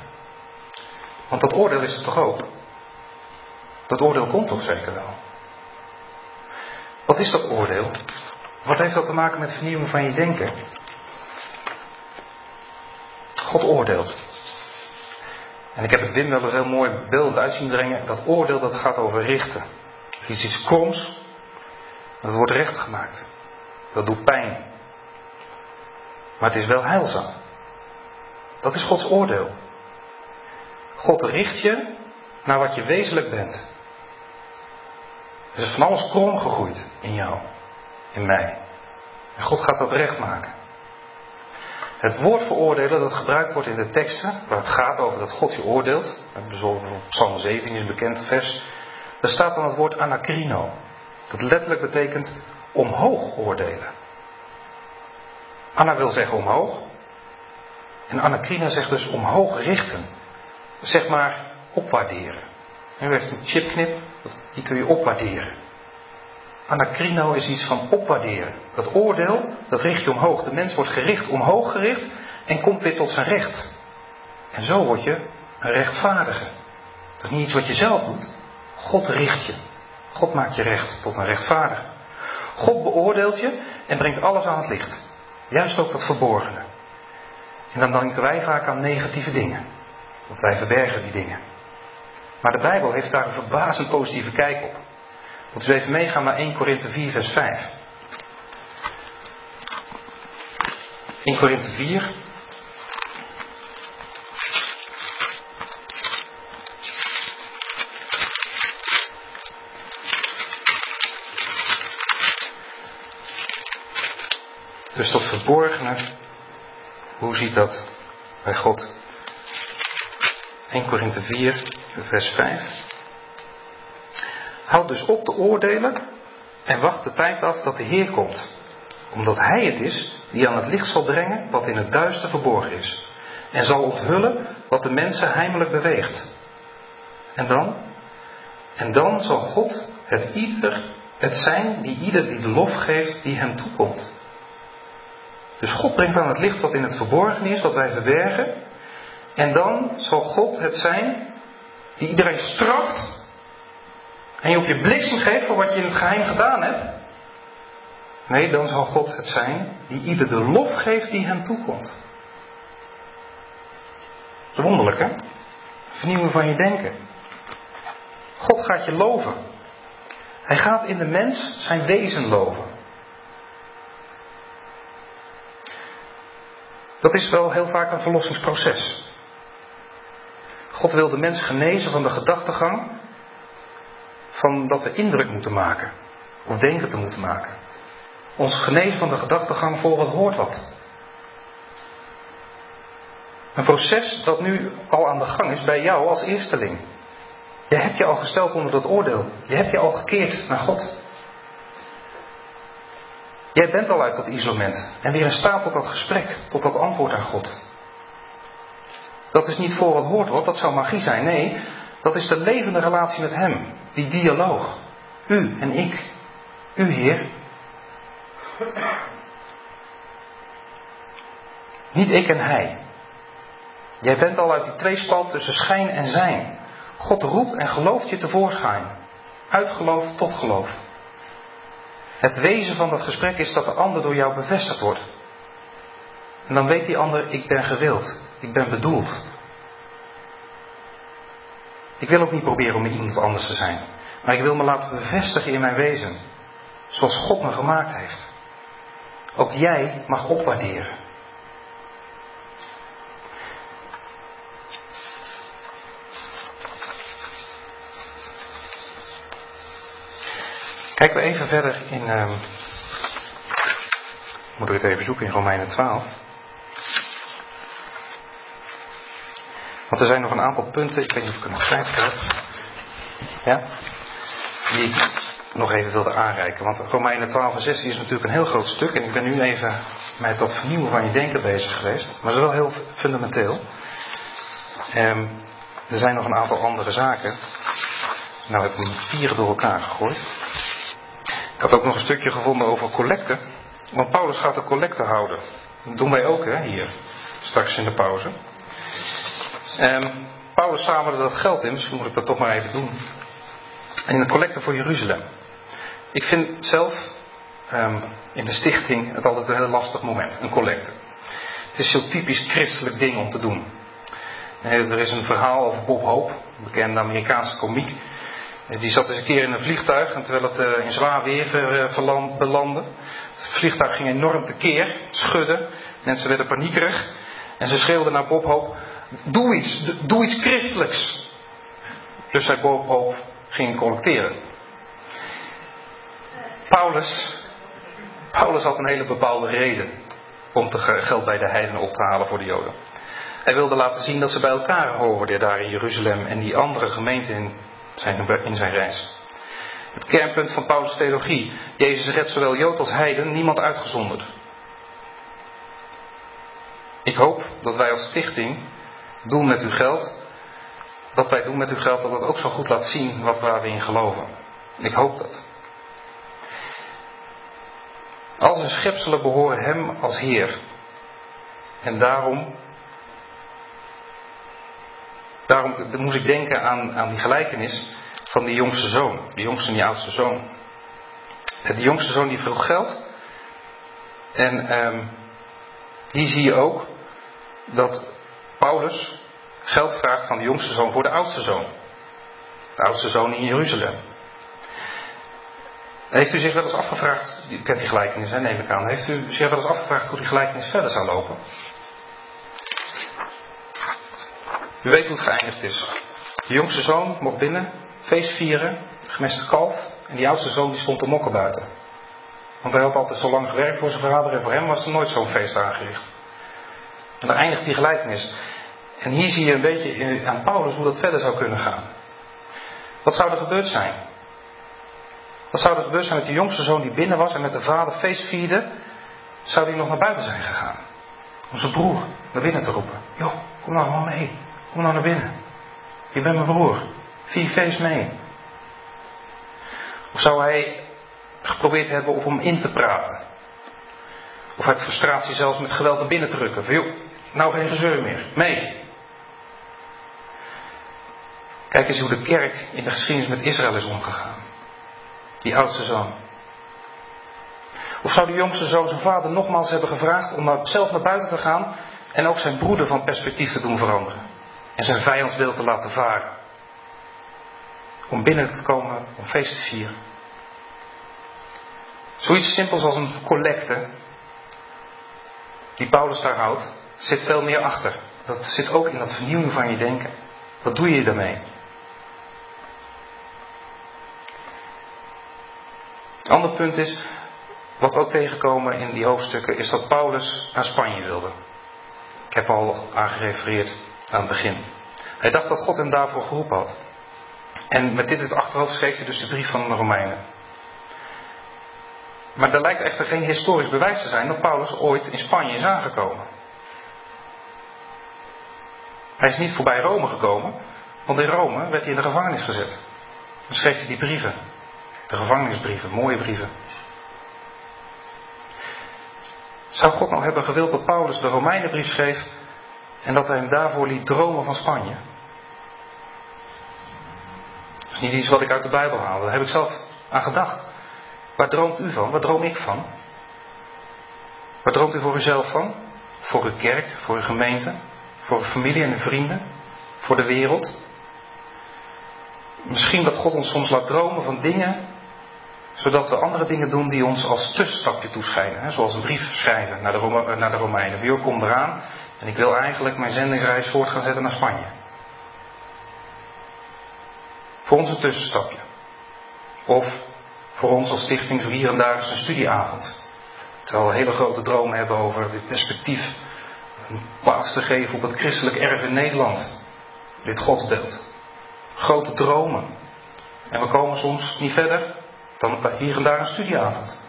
Want dat oordeel is het toch ook? Dat oordeel komt toch zeker wel? Wat is dat oordeel? Wat heeft dat te maken met vernieuwing van je denken? God oordeelt. En ik heb het Wim wel heel mooi beeld uit zien brengen. Dat oordeel dat gaat over richten. Er is iets kroms. Dat wordt recht gemaakt. Dat doet pijn. Maar het is wel heilzaam. Dat is Gods oordeel. God richt je naar wat je wezenlijk bent. Er is van alles krom gegroeid in jou, in mij. En God gaat dat recht maken. Het woord veroordelen dat gebruikt wordt in de teksten, waar het gaat over dat God je oordeelt, bijvoorbeeld Psalm 17 is een bekend vers, daar staat dan het woord anakrino. Dat letterlijk betekent omhoog oordelen. Anna wil zeggen omhoog. En anakrina zegt dus omhoog richten. Zeg maar opwaarderen. U heeft een chipknip, die kun je opwaarderen. Anakrino is iets van opwaarderen. Dat oordeel, dat richt je omhoog. De mens wordt gericht, omhoog gericht en komt weer tot zijn recht. En zo word je een rechtvaardige. Dat is niet iets wat je zelf doet. God richt je. God maakt je recht tot een rechtvaardige. God beoordeelt je en brengt alles aan het licht. Juist ook dat verborgene. En dan denken wij vaak aan negatieve dingen. Want wij verbergen die dingen. Maar de Bijbel heeft daar een verbazend positieve kijk op. Moeten we even meegaan naar 1 Korinthe 4, vers 5. 1 Korinthe 4. Dus dat verborgene, hoe ziet dat bij God? 1 Korinthe 4, vers 5. Houd dus op te oordelen en wacht de tijd af dat de Heer komt. Omdat Hij het is die aan het licht zal brengen wat in het duister verborgen is. En zal onthullen wat de mensen heimelijk beweegt. En dan? En dan zal God het ieder het zijn die ieder die de lof geeft die hem toekomt. Dus God brengt aan het licht wat in het verborgen is, wat wij verbergen. En dan zal God het zijn die iedereen straft en je op je bliksem geeft voor wat je in het geheim gedaan hebt. Nee, dan zal God het zijn die ieder de lof geeft die hem toekomt. Wonderlijk, hè? Vernieuwen van je denken. God gaat je loven. Hij gaat in de mens zijn wezen loven. Dat is wel heel vaak een verlossingsproces. God wil de mens genezen van de gedachtegang van dat we indruk moeten maken. Of denken te moeten maken. Ons genezen van de gedachtegang voor wat hoort wat. Een proces dat nu al aan de gang is bij jou als eersteling. Je hebt je al gesteld onder dat oordeel. Je hebt je al gekeerd naar God. Jij bent al uit dat isolement en weer in staat tot dat gesprek, tot dat antwoord aan God. Dat is niet voor wat hoort wat, dat zou magie zijn. Nee, dat is de levende relatie met Hem. Die dialoog. U en ik. U, Heer. Niet ik en Hij. Jij bent al uit die tweespalt tussen schijn en zijn. God roept en gelooft je tevoorschijn. Uit geloof tot geloof. Het wezen van dat gesprek is dat de ander door jou bevestigd wordt. En dan weet die ander, ik ben gewild, ik ben bedoeld. Ik wil ook niet proberen om iemand anders te zijn. Maar ik wil me laten bevestigen in mijn wezen. Zoals God me gemaakt heeft. Ook jij mag opwaarderen. Kijken we even verder in. Uh, moet ik het even zoeken in Romeinen 12. Want er zijn nog een aantal punten, ik weet niet of ik er nog tijd heb, ja, die ik nog even wilde aanreiken. Want Romeinen 12 en 16 is natuurlijk een heel groot stuk en ik ben nu even met dat vernieuwen van je denken bezig geweest. Maar het is wel heel fundamenteel. Um, er zijn nog een aantal andere zaken. Nou heb ik hem vier door elkaar gegooid. Ik had ook nog een stukje gevonden over collecten. Want Paulus gaat de collecte houden. Dat doen wij ook hè, hier. Straks in de pauze. Um, Paulus zamelde dat geld in, misschien moet ik dat toch maar even doen. In de collecte voor Jeruzalem. Ik vind zelf um, in de stichting het altijd een heel lastig moment, een collecte. Het is zo'n typisch christelijk ding om te doen. Er is een verhaal over Bob Hope, een bekende Amerikaanse komiek. Die zat eens een keer in een vliegtuig en terwijl het uh, in zwaar weer uh, belandde. Het vliegtuig ging enorm tekeer, schudden. Mensen werden paniekerig. En ze schreeuwden naar Bob Hope: Doe iets, doe iets christelijks. Dus zij Bob ging collecteren. Paulus, Paulus had een hele bepaalde reden om te geld bij de heidenen op te halen voor de Joden. Hij wilde laten zien dat ze bij elkaar hoorden daar in Jeruzalem en die andere gemeenten in zijn, in zijn reis. Het kernpunt van Paulus' theologie. Jezus redt zowel Jood als Heiden, niemand uitgezonderd. Ik hoop dat wij als stichting doen met uw geld, dat wij doen met uw geld, dat dat ook zo goed laat zien wat waar we in geloven. Ik hoop dat. Al zijn schepselen behoren hem als Heer. En daarom, daarom moest ik denken aan, aan die gelijkenis van die jongste zoon. Die jongste en die oudste zoon. De jongste zoon die vroeg geld. En um, zie je ook dat Paulus geld vraagt van de jongste zoon voor de oudste zoon. De oudste zoon in Jeruzalem. Heeft u zich wel eens afgevraagd, u kent die gelijkenis, hè, neem ik aan. Heeft u zich wel eens afgevraagd hoe die gelijkenis verder zou lopen? U weet hoe het geëindigd is. De jongste zoon mocht binnen, feest vieren, gemeste kalf. En die oudste zoon die stond te mokken buiten. Want hij had altijd zo lang gewerkt voor zijn vader en voor hem was er nooit zo'n feest aangericht. En dan eindigt die gelijkenis. En hier zie je een beetje aan Paulus hoe dat verder zou kunnen gaan. Wat zou er gebeurd zijn? Wat zou er gebeurd zijn met de jongste zoon die binnen was en met de vader feest vierde? Zou die nog naar buiten zijn gegaan? Om zijn broer naar binnen te roepen. Joh, kom nou gewoon mee. Kom nou naar binnen. Je bent mijn broer. Vier feest mee. Of zou hij geprobeerd hebben om hem in te praten? Of uit frustratie zelfs met geweld naar binnen te drukken. Van nou geen gezeur meer. Mee. Kijk eens hoe de kerk in de geschiedenis met Israël is omgegaan. Die oudste zoon. Of zou de jongste zoon zijn vader nogmaals hebben gevraagd om zelf naar buiten te gaan en ook zijn broeder van perspectief te doen veranderen? En zijn vijandsbeeld te laten varen. Om binnen te komen om feest te vieren. Zoiets simpels als een collecte, die Paulus daar houdt, zit veel meer achter. Dat zit ook in dat vernieuwen van je denken. Wat doe je daarmee? Het andere punt is, wat we ook tegenkomen in die hoofdstukken, is dat Paulus naar Spanje wilde. Ik heb al aangerefereerd aan het begin. Hij dacht dat God hem daarvoor geroepen had. En met dit in het achterhoofd schreef hij dus de brief van de Romeinen. Maar er lijkt echter geen historisch bewijs te zijn dat Paulus ooit in Spanje is aangekomen. Hij is niet voorbij Rome gekomen, want in Rome werd hij in de gevangenis gezet. Dan schreef hij die brieven. De gevangenisbrieven, mooie brieven. Zou God nou hebben gewild dat Paulus de Romeinenbrief schreef en dat hij hem daarvoor liet dromen van Spanje? Dat is niet iets wat ik uit de Bijbel haal, daar heb ik zelf aan gedacht. Waar droomt u van? Waar droom ik van? Waar droomt u voor uzelf van? Voor uw kerk, voor uw gemeente, voor uw familie en uw vrienden, voor de wereld? Misschien dat God ons soms laat dromen van dingen zodat we andere dingen doen die ons als tussenstapje toeschijnen. Hè? Zoals een brief schrijven naar de, Rome, naar de Romeinen. Wie komt eraan en ik wil eigenlijk mijn zendingsreis voort gaan zetten naar Spanje. Voor ons een tussenstapje. Of voor ons als stichting zo hier en daar eens een studieavond. Terwijl we hele grote dromen hebben over dit perspectief. Een plaats te geven op het christelijk erf in Nederland. Dit godsbeeld. Grote dromen. En we komen soms niet verder dan hier en daar een studieavond.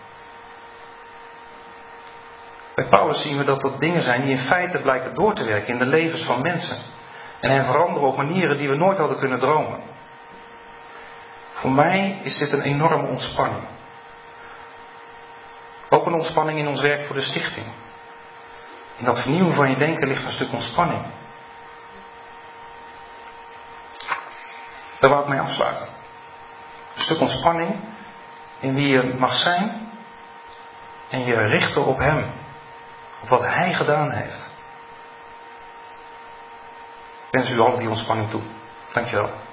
Bij Paulus zien we dat dat dingen zijn die in feite blijken door te werken in de levens van mensen. En hen veranderen op manieren die we nooit hadden kunnen dromen. Voor mij is dit een enorme ontspanning. Ook een ontspanning in ons werk voor de stichting. In dat vernieuwen van je denken ligt een stuk ontspanning. Daar wou ik mee afsluiten. Een stuk ontspanning in wie je mag zijn en je richten op Hem, op wat Hij gedaan heeft. Ik wens u al die ontspanning toe. Dankjewel.